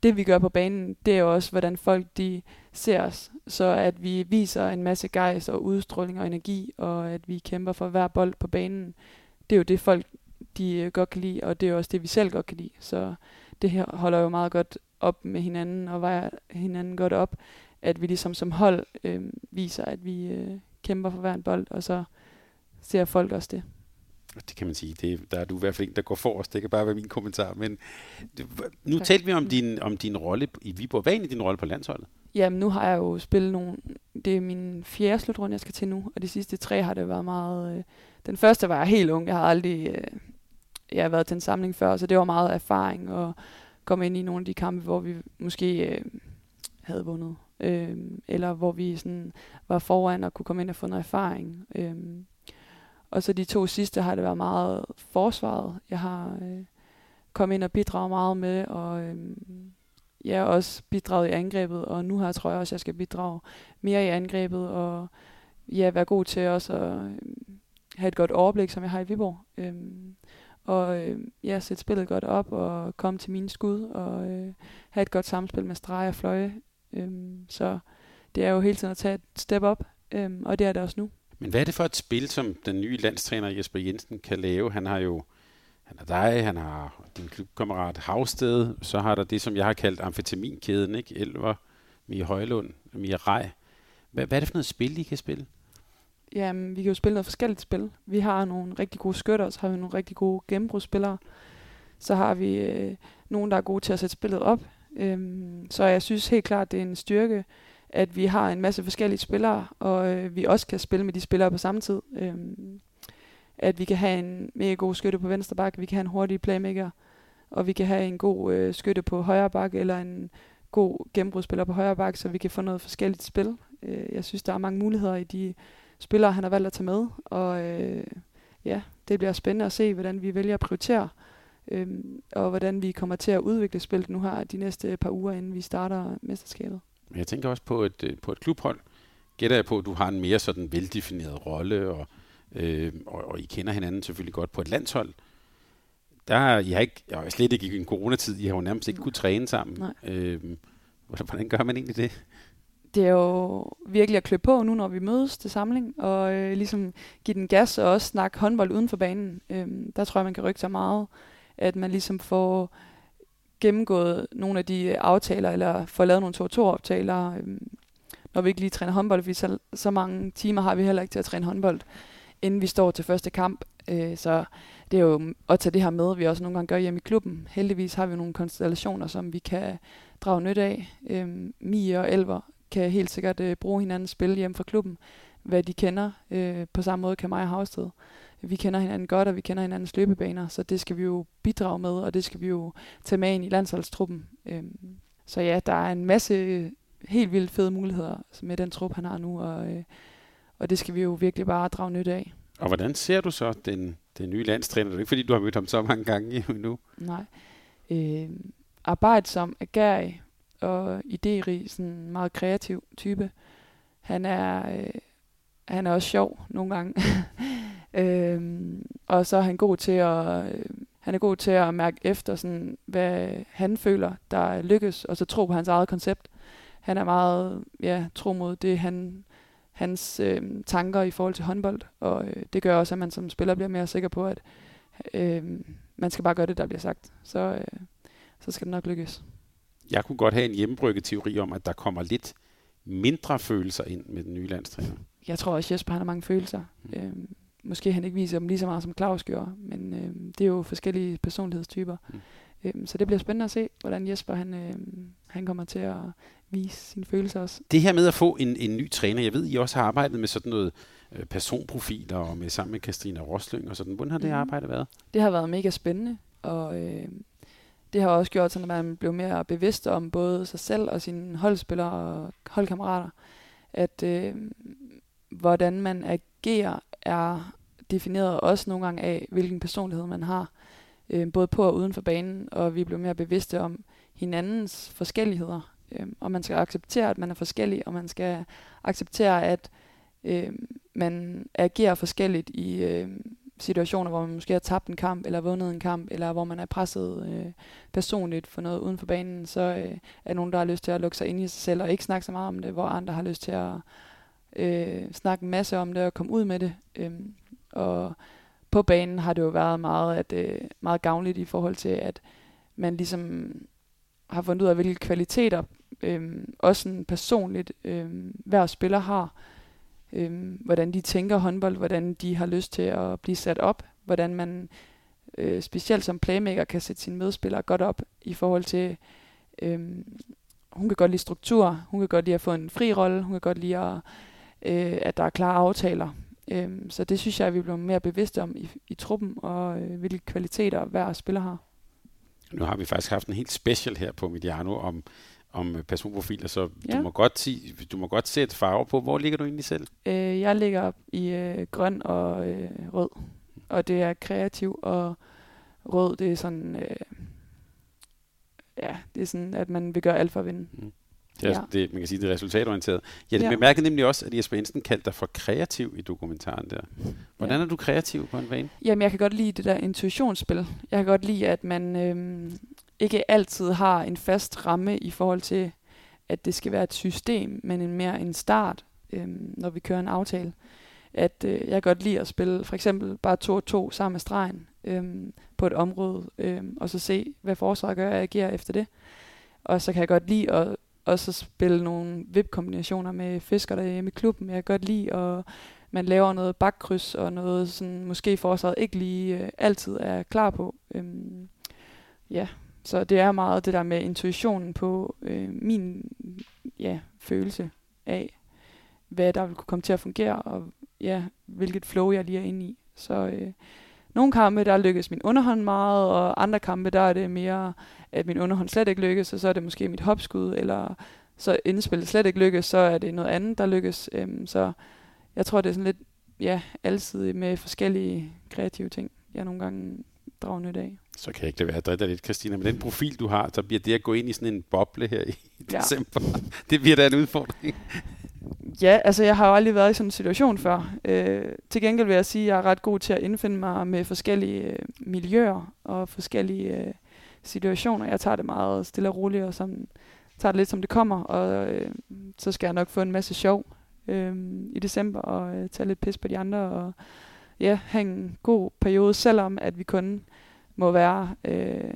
[SPEAKER 3] det vi gør på banen, det er jo også, hvordan folk de ser os. Så at vi viser en masse gejst og udstråling og energi, og at vi kæmper for hver bold på banen, det er jo det folk de øh, godt kan lide, og det er også det, vi selv godt kan lide. Så det her holder jo meget godt op med hinanden, og vejer hinanden godt op, at vi ligesom som hold øh, viser, at vi øh, kæmper for hver en bold, og så ser folk også det.
[SPEAKER 2] Det kan man sige. Det, der er du i hvert fald en, der går forrest. Det kan bare være min kommentar. Men det, nu tak. talte vi om din, om din rolle i Viborg. Hvad er egentlig din rolle på landsholdet?
[SPEAKER 3] Jamen, nu har jeg jo spillet nogle... Det er min fjerde slutrunde, jeg skal til nu. Og de sidste tre har det været meget... Øh, den første var jeg helt ung. Jeg har aldrig... Øh, jeg har været til en samling før, så det var meget erfaring og komme ind i nogle af de kampe, hvor vi måske øh, havde vundet. Øh, eller hvor vi sådan var foran og kunne komme ind og få noget erfaring. Øh, og så de to sidste har det været meget forsvaret. Jeg har øh, kommet ind og bidraget meget med, og øh, jeg har også bidraget i angrebet, og nu har tror jeg også, at jeg skal bidrage mere i angrebet, og ja, være god til også at øh, have et godt overblik, som jeg har i Viborg. Øh, og øh, ja, sætte spillet godt op, og komme til mine skud, og øh, have et godt samspil med streg og fløje. Øh, så det er jo hele tiden at tage et step op, øh, og det er det også nu.
[SPEAKER 2] Men hvad er det for et spil, som den nye landstræner Jesper Jensen kan lave? Han har jo han har dig, han har din klubkammerat Havsted, så har der det, som jeg har kaldt amfetaminkæden, ikke? Elver, Mia Højlund, Mia Rej. Hvad, hvad er det for noget spil, I kan spille?
[SPEAKER 3] Jamen, vi kan jo spille noget forskelligt spil. Vi har nogle rigtig gode skytter, så har vi nogle rigtig gode gennembrudsspillere. Så har vi øh, nogen, der er gode til at sætte spillet op. Øhm, så jeg synes helt klart, det er en styrke, at vi har en masse forskellige spillere, og øh, vi også kan spille med de spillere på samme tid. Øhm, at vi kan have en mega god skytte på venstre bak, vi kan have en hurtig playmaker, og vi kan have en god øh, skytte på højre bak, eller en god gennembrudsspiller på højre bak, så vi kan få noget forskelligt spil. Øh, jeg synes, der er mange muligheder i de spillere, han har valgt at tage med, og øh, ja, det bliver spændende at se, hvordan vi vælger at prioritere, øh, og hvordan vi kommer til at udvikle spillet nu her de næste par uger, inden vi starter mesterskabet.
[SPEAKER 2] Jeg tænker også på et, øh, på et klubhold. Gætter jeg på, at du har en mere sådan veldefineret rolle, og, øh, og, og I kender hinanden selvfølgelig godt på et landshold. Der, I har ikke, har slet ikke i en coronatid, I har jo nærmest ikke kunne træne sammen. Nej. Øh, hvordan gør man egentlig det?
[SPEAKER 3] Det er jo virkelig at klø på nu, når vi mødes til samling, og øh, ligesom give den gas og også snakke håndbold uden for banen. Øh, der tror jeg, man kan rykke sig meget, at man ligesom får gennemgået nogle af de øh, aftaler, eller få lavet nogle 2-2-aftaler, øh, når vi ikke lige træner håndbold, fordi så, så mange timer har vi heller ikke til at træne håndbold, inden vi står til første kamp. Øh, så det er jo at tage det her med, vi også nogle gange gør hjemme i klubben. Heldigvis har vi nogle konstellationer, som vi kan drage nyt af. Øh, Mie og Elver kan helt sikkert øh, bruge hinandens spil hjem fra klubben, hvad de kender. Øh, på samme måde kan mig og Havsted vi kender hinanden godt, og vi kender hinandens løbebaner, så det skal vi jo bidrage med, og det skal vi jo tage med ind i landsholdstruppen. Øhm, så ja, der er en masse helt vildt fede muligheder med den trup, han har nu, og, øh, og det skal vi jo virkelig bare drage nyt af.
[SPEAKER 2] Og hvordan ser du så den, den nye landstræner? Det er ikke fordi, du har mødt ham så mange gange nu.
[SPEAKER 3] Nej. Øh, arbejdsom, agerig og idérig, sådan meget kreativ type. Han er, øh, han er også sjov nogle gange. Øhm, og så er han god til at øh, han er god til at mærke efter, sådan, hvad han føler, der lykkes, og så tro på hans eget koncept. Han er meget ja, tro mod det, han, hans øh, tanker i forhold til håndbold, og øh, det gør også, at man som spiller bliver mere sikker på, at øh, man skal bare gøre det, der bliver sagt. Så, øh, så skal det nok lykkes.
[SPEAKER 2] Jeg kunne godt have en hjemmebrygget teori om, at der kommer lidt mindre følelser ind med den nye landstræner.
[SPEAKER 3] Jeg tror også, Jesper har mange følelser. Mm. Øh, måske han ikke viser dem lige så meget som Claus gjorde, men øh, det er jo forskellige personlighedstyper. Mm. Øh, så det bliver spændende at se, hvordan Jesper han, øh, han kommer til at vise sine følelser også.
[SPEAKER 2] Det her med at få en, en ny træner, jeg ved, I også har arbejdet med sådan noget øh, personprofiler og med sammen med Kastrina Roslyng og sådan. Hvordan har det mm. arbejde været?
[SPEAKER 3] Det har været mega spændende, og øh, det har også gjort sådan, at man blev mere bevidst om både sig selv og sine holdspillere og holdkammerater, at øh, hvordan man agerer er defineret også nogle gange af, hvilken personlighed man har, øh, både på og uden for banen, og vi blev mere bevidste om hinandens forskelligheder. Øh, og man skal acceptere, at man er forskellig, og man skal acceptere, at øh, man agerer forskelligt i øh, situationer, hvor man måske har tabt en kamp, eller vundet en kamp, eller hvor man er presset øh, personligt for noget uden for banen, så øh, er nogen, der har lyst til at lukke sig ind i sig selv og ikke snakke så meget om det, hvor andre har lyst til at øh, snakke en masse om det og komme ud med det. Øh, og på banen har det jo været meget, at, øh, meget gavnligt i forhold til, at man ligesom har fundet ud af, hvilke kvaliteter, øh, også sådan personligt, øh, hver spiller har. Øh, hvordan de tænker håndbold, hvordan de har lyst til at blive sat op, hvordan man øh, specielt som playmaker kan sætte sine medspillere godt op i forhold til, øh, hun kan godt lide struktur, hun kan godt lide at få en fri rolle, hun kan godt lide, at, øh, at der er klare aftaler. Øh, så det synes jeg, at vi bliver mere bevidste om i, i truppen, og øh, hvilke kvaliteter hver spiller har.
[SPEAKER 2] Nu har vi faktisk haft en helt special her på Mediano om, om personprofiler, så ja. du, må godt sige, du må godt sætte farve på. Hvor ligger du egentlig selv?
[SPEAKER 3] Øh, jeg ligger i øh, grøn og øh, rød, og det er kreativ, og rød, det er sådan... Øh, ja, det er sådan, at man vil gøre alt for at vinde. Mm.
[SPEAKER 2] Det er, ja. det, man kan sige, det er resultatorienteret. Jeg ja. bemærkede nemlig også, at Jesper Jensen kaldte dig for kreativ i dokumentaren der. Hvordan ja. er du kreativ på en bane?
[SPEAKER 3] Jamen, jeg kan godt lide det der intuitionsspil. Jeg kan godt lide, at man øhm, ikke altid har en fast ramme i forhold til, at det skal være et system, men en mere en start, øhm, når vi kører en aftale. At øh, jeg kan godt lide at spille for eksempel bare to og to sammen med stregen øhm, på et område, øhm, og så se, hvad forsvaret gør, og agere efter det. Og så kan jeg godt lide at også spille nogle VIP-kombinationer med fisker derhjemme i klubben. Jeg kan godt lide, og man laver noget bakkryds og noget, sådan, måske forsvaret ikke lige øh, altid er klar på. Øhm, ja, så det er meget det der med intuitionen på øh, min ja, følelse af, hvad der vil kunne komme til at fungere, og ja, hvilket flow jeg lige er inde i. Så øh, nogle kampe, der lykkes min underhånd meget, og andre kampe, der er det mere, at min underhånd slet ikke lykkes, og så er det måske mit hopskud, eller så indspillet slet ikke lykkes, så er det noget andet, der lykkes. Øhm, så jeg tror, det er sådan lidt, ja, altid med forskellige kreative ting, jeg nogle gange drager nyt af.
[SPEAKER 2] Så kan jeg ikke lade være at lidt, Christina. Med den profil, du har, så bliver det at gå ind i sådan en boble her i ja. december, det bliver da en udfordring.
[SPEAKER 3] Ja, altså jeg har jo aldrig været i sådan en situation før. Øh, til gengæld vil jeg sige, at jeg er ret god til at indfinde mig med forskellige øh, miljøer og forskellige øh, situationer. Jeg tager det meget stille og roligt og sådan, tager det lidt som det kommer, og øh, så skal jeg nok få en masse sjov øh, i december og øh, tage lidt pis på de andre og ja, have en god periode, selvom at vi kun må være øh,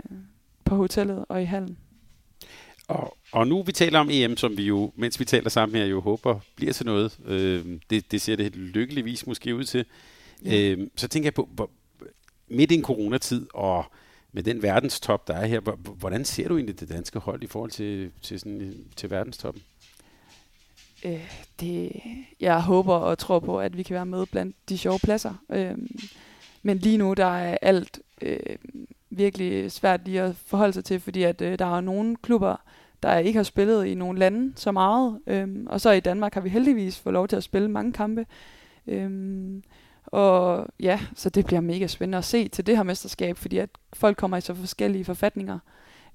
[SPEAKER 3] på hotellet og i hallen.
[SPEAKER 2] Og, og nu vi taler om EM, som vi jo, mens vi taler sammen her, jo håber bliver til noget. Øh, det, det ser det lykkeligvis måske ud til. Ja. Øh, så tænker jeg på, hvor, midt i en coronatid, og med den verdenstop, der er her, hvordan ser du egentlig det danske hold i forhold til, til, sådan, til verdenstoppen?
[SPEAKER 3] Øh, det, jeg håber og tror på, at vi kan være med blandt de sjove pladser. Øh, men lige nu, der er alt øh, virkelig svært lige at forholde sig til, fordi at øh, der er nogle klubber, der ikke har spillet i nogle lande så meget. Øhm, og så i Danmark har vi heldigvis fået lov til at spille mange kampe. Øhm, og ja, så det bliver mega spændende at se til det her mesterskab, fordi at folk kommer i så forskellige forfatninger.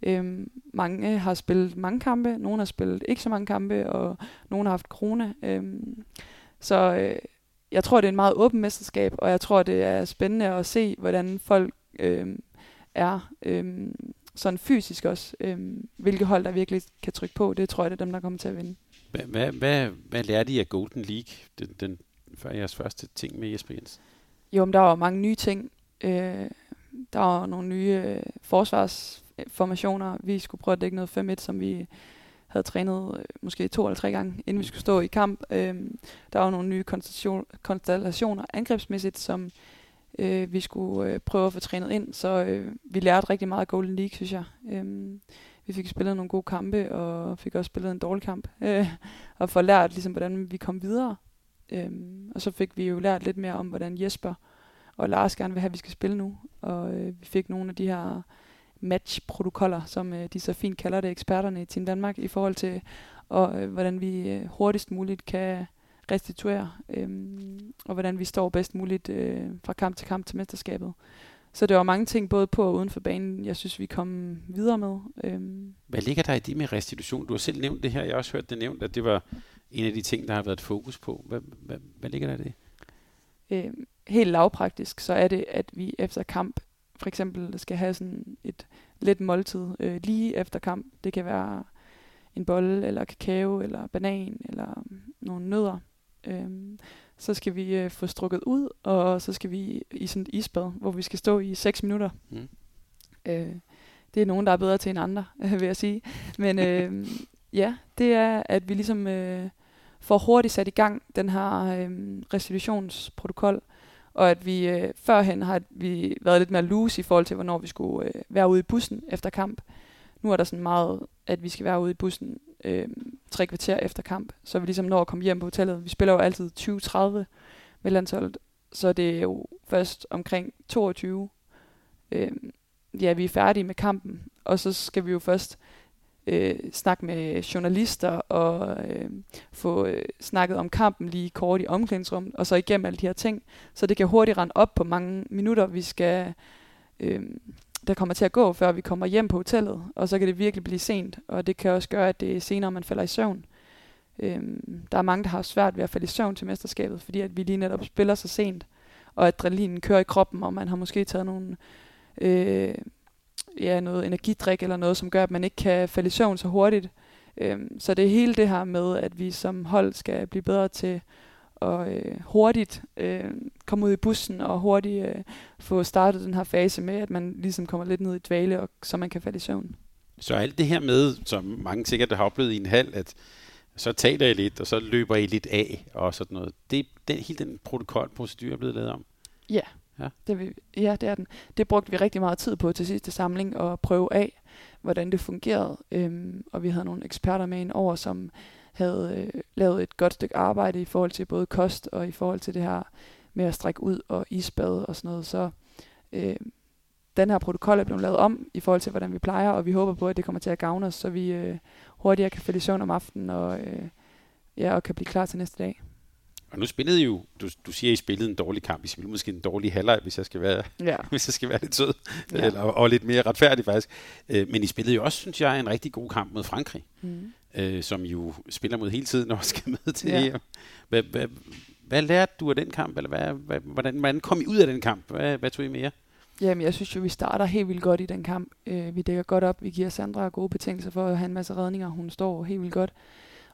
[SPEAKER 3] Øhm, mange har spillet mange kampe, nogle har spillet ikke så mange kampe, og nogle har haft corona. Øhm, så øh, jeg tror, det er en meget åben mesterskab, og jeg tror, det er spændende at se, hvordan folk øh, er øh, sådan fysisk også. Øh, hvilke hold, der virkelig kan trykke på, det tror jeg, det er dem, der kommer til at vinde.
[SPEAKER 2] Hvad, hvad, hvad, lærte I af Golden League, den, den, for jeres første ting med Jesper Jens?
[SPEAKER 3] Jo, men der var mange nye ting. Øh, der var nogle nye øh, forsvarsformationer. Vi skulle prøve at dække noget 5-1, som vi havde trænet øh, måske to eller tre gange, inden vi skulle stå i kamp. Øh, der var nogle nye konstellationer angrebsmæssigt, som øh, vi skulle øh, prøve at få trænet ind. Så øh, vi lærte rigtig meget af Golden League, synes jeg. Øh, vi fik spillet nogle gode kampe, og fik også spillet en dårlig kamp. Øh, og få lært, ligesom, hvordan vi kom videre. Øh, og så fik vi jo lært lidt mere om, hvordan Jesper og Lars gerne vil have, at vi skal spille nu. Og øh, vi fik nogle af de her matchprotokoller, som øh, de så fint kalder det, eksperterne i Team Danmark, i forhold til, og, øh, hvordan vi øh, hurtigst muligt kan restituere, øh, og hvordan vi står bedst muligt øh, fra kamp til kamp til mesterskabet. Så det var mange ting, både på og uden for banen, jeg synes, vi kom videre med.
[SPEAKER 2] Øhm. Hvad ligger der i det med restitution? Du har selv nævnt det her, jeg har også hørt det nævnt, at det var en af de ting, der har været fokus på. Hvad, hvad, hvad ligger der i det?
[SPEAKER 3] Øhm, helt lavpraktisk, så er det, at vi efter kamp for eksempel skal have sådan et let måltid øh, lige efter kamp. Det kan være en bolle, eller kakao, eller banan, eller nogle nødder. Øhm, så skal vi øh, få strukket ud, og så skal vi i sådan et isbad, hvor vi skal stå i 6 minutter.
[SPEAKER 2] Mm.
[SPEAKER 3] Øh, det er nogen, der er bedre til end andre, vil jeg sige. Men øh, ja, det er, at vi ligesom øh, får hurtigt sat i gang den her øh, restitutionsprotokol, og at vi øh, førhen har vi været lidt mere loose i forhold til, hvornår vi skulle øh, være ude i bussen efter kamp. Nu er der sådan meget, at vi skal være ude i bussen øh, tre kvarter efter kamp, så vi ligesom når at komme hjem på hotellet. Vi spiller jo altid 20-30 med landsholdet, så det er jo først omkring 22, øh, ja, vi er færdige med kampen, og så skal vi jo først øh, snakke med journalister og øh, få øh, snakket om kampen lige kort i omklædningsrummet, og så igennem alle de her ting. Så det kan hurtigt rende op på mange minutter, vi skal, øh, der kommer til at gå, før vi kommer hjem på hotellet, og så kan det virkelig blive sent, og det kan også gøre, at det er senere, man falder i søvn. Øhm, der er mange, der har svært ved at falde i søvn til mesterskabet, fordi at vi lige netop spiller så sent, og adrenalinen kører i kroppen, og man har måske taget nogle øh, ja, noget energidrik eller noget, som gør, at man ikke kan falde i søvn så hurtigt. Øhm, så det er hele det her med, at vi som hold skal blive bedre til at øh, hurtigt øh, komme ud i bussen og hurtigt øh, få startet den her fase med, at man ligesom kommer lidt ned i dvale, og, så man kan falde i søvn.
[SPEAKER 2] Så alt det her med, som mange sikkert har oplevet i en halv, at så taler I lidt, og så løber I lidt af, og sådan noget. Det, den, hele den protokolprocedure er blevet lavet om.
[SPEAKER 3] Ja, Ja. Det, vi, ja, det er den. Det brugte vi rigtig meget tid på til sidste samling at prøve af, hvordan det fungerede. Øhm, og vi havde nogle eksperter med ind over, som havde øh, lavet et godt stykke arbejde i forhold til både kost og i forhold til det her med at strække ud og isbade og sådan noget. Så øh, den her protokol er blevet lavet om i forhold til, hvordan vi plejer, og vi håber på, at det kommer til at gavne os, så vi øh, hurtigere kan falde i søvn om aftenen og, øh, ja, og kan blive klar til næste dag.
[SPEAKER 2] Og nu spillede I jo, du, du siger, I spillede en dårlig kamp. I spillede måske en dårlig halvleg, hvis jeg skal være, ja. hvis jeg skal være lidt sød. Ja. Eller, og lidt mere retfærdig faktisk. Øh, men I spillede jo også, synes jeg, en rigtig god kamp mod Frankrig. Mm. Øh, som jo spiller mod hele tiden og skal med til ja. EM. Hvad, hvad, hvad lærte du af den kamp? Eller hvad, hvad, hvordan, hvordan kom I ud af den kamp? Hvad, hvad tog I med jer?
[SPEAKER 3] Jamen, jeg synes jo, vi starter helt vildt godt i den kamp. Øh, vi dækker godt op. Vi giver Sandra gode betingelser for at have en masse redninger. Hun står helt vildt godt.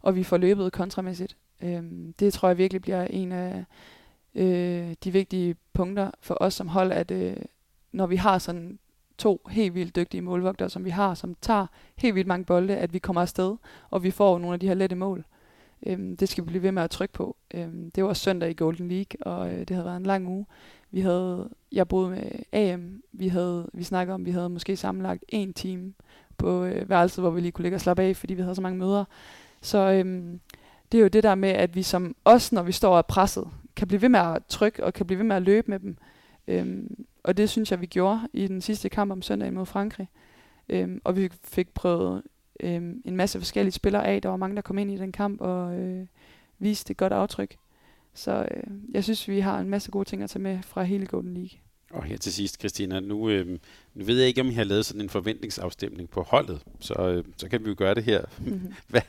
[SPEAKER 3] Og vi får løbet kontramæssigt. Øhm, det tror jeg virkelig bliver en af øh, de vigtige punkter for os som hold, at øh, når vi har sådan to helt vildt dygtige målvogtere, som vi har, som tager helt vildt mange bolde, at vi kommer afsted, og vi får nogle af de her lette mål. Øhm, det skal vi blive ved med at trykke på. Øhm, det var søndag i Golden League, og øh, det havde været en lang uge. Vi havde, jeg boede med AM, vi havde, vi snakkede om, vi havde måske sammenlagt en time på øh, værelset, hvor vi lige kunne ligge og slappe af, fordi vi havde så mange møder. Så øhm, det er jo det der med, at vi som os, når vi står og er presset, kan blive ved med at trykke og kan blive ved med at løbe med dem. Øhm, og det synes jeg, vi gjorde i den sidste kamp om søndagen mod Frankrig. Øhm, og vi fik prøvet øhm, en masse forskellige spillere af. Der var mange, der kom ind i den kamp og øh, viste et godt aftryk. Så øh, jeg synes, vi har en masse gode ting at tage med fra hele Golden League.
[SPEAKER 2] Og her til sidst, Christina, nu, øh, nu ved jeg ikke, om I har lavet sådan en forventningsafstemning på holdet, så, øh, så kan vi jo gøre det her. Mm-hmm. hvad,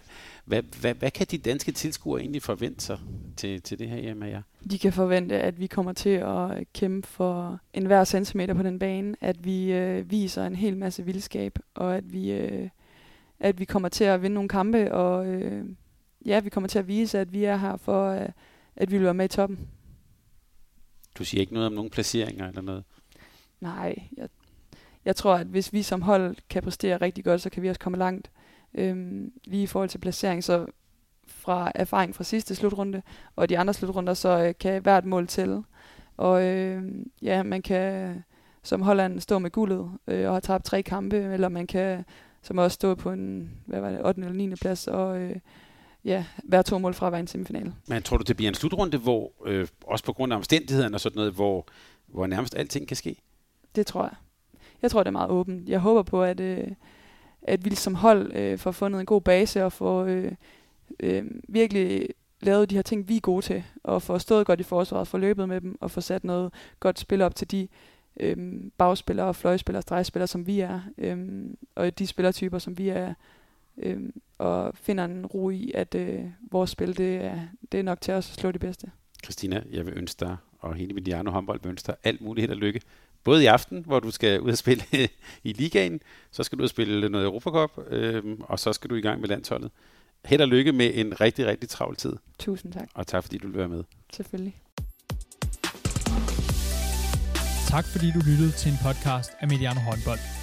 [SPEAKER 2] hvad, hvad, hvad kan de danske tilskuere egentlig forvente sig til, til det her hjemme jer?
[SPEAKER 3] De kan forvente, at vi kommer til at kæmpe for enhver centimeter på den bane, at vi øh, viser en hel masse vildskab, og at vi, øh, at vi kommer til at vinde nogle kampe, og øh, ja, vi kommer til at vise, at vi er her for, øh, at vi vil være med i toppen.
[SPEAKER 2] Du siger ikke noget om nogen placeringer eller noget?
[SPEAKER 3] Nej, jeg, jeg tror, at hvis vi som hold kan præstere rigtig godt, så kan vi også komme langt. Øhm, lige i forhold til placering, så fra erfaring fra sidste slutrunde og de andre slutrunder, så øh, kan hvert mål tælle. Og øh, ja, man kan som Holland stå med guldet øh, og have tabt tre kampe, eller man kan som også stå på en hvad var det, 8. eller 9. plads og øh, ja, være to mål fra at være en semifinal.
[SPEAKER 2] Men tror du, det bliver en slutrunde, hvor øh, også på grund af omstændighederne og sådan noget, hvor, hvor nærmest alting kan ske?
[SPEAKER 3] Det tror jeg. Jeg tror, det er meget åbent. Jeg håber på, at, øh, at vi som hold øh, får fundet en god base og får øh, øh, virkelig lavet de her ting, vi er gode til, og får stået godt i forsvaret, får løbet med dem, og får sat noget godt spil op til de øh, bagspillere, fløjspillere, stregspillere, som vi er, øh, og de spillertyper, som vi er, øh, og finder en ro i, at øh, vores spil, det er, det er nok til os at slå det bedste.
[SPEAKER 2] Christina, jeg vil ønske dig, og hele Mediano håndbold vil ønske dig alt muligt held og lykke både i aften, hvor du skal ud og spille i ligaen, så skal du ud og spille noget Europacup, øh, og så skal du i gang med landsholdet. Held og lykke med en rigtig, rigtig travl tid.
[SPEAKER 3] Tusind tak.
[SPEAKER 2] Og tak fordi du vil være med.
[SPEAKER 3] selvfølgelig.
[SPEAKER 1] Tak fordi du lyttede til en podcast af Mediano Håndbold.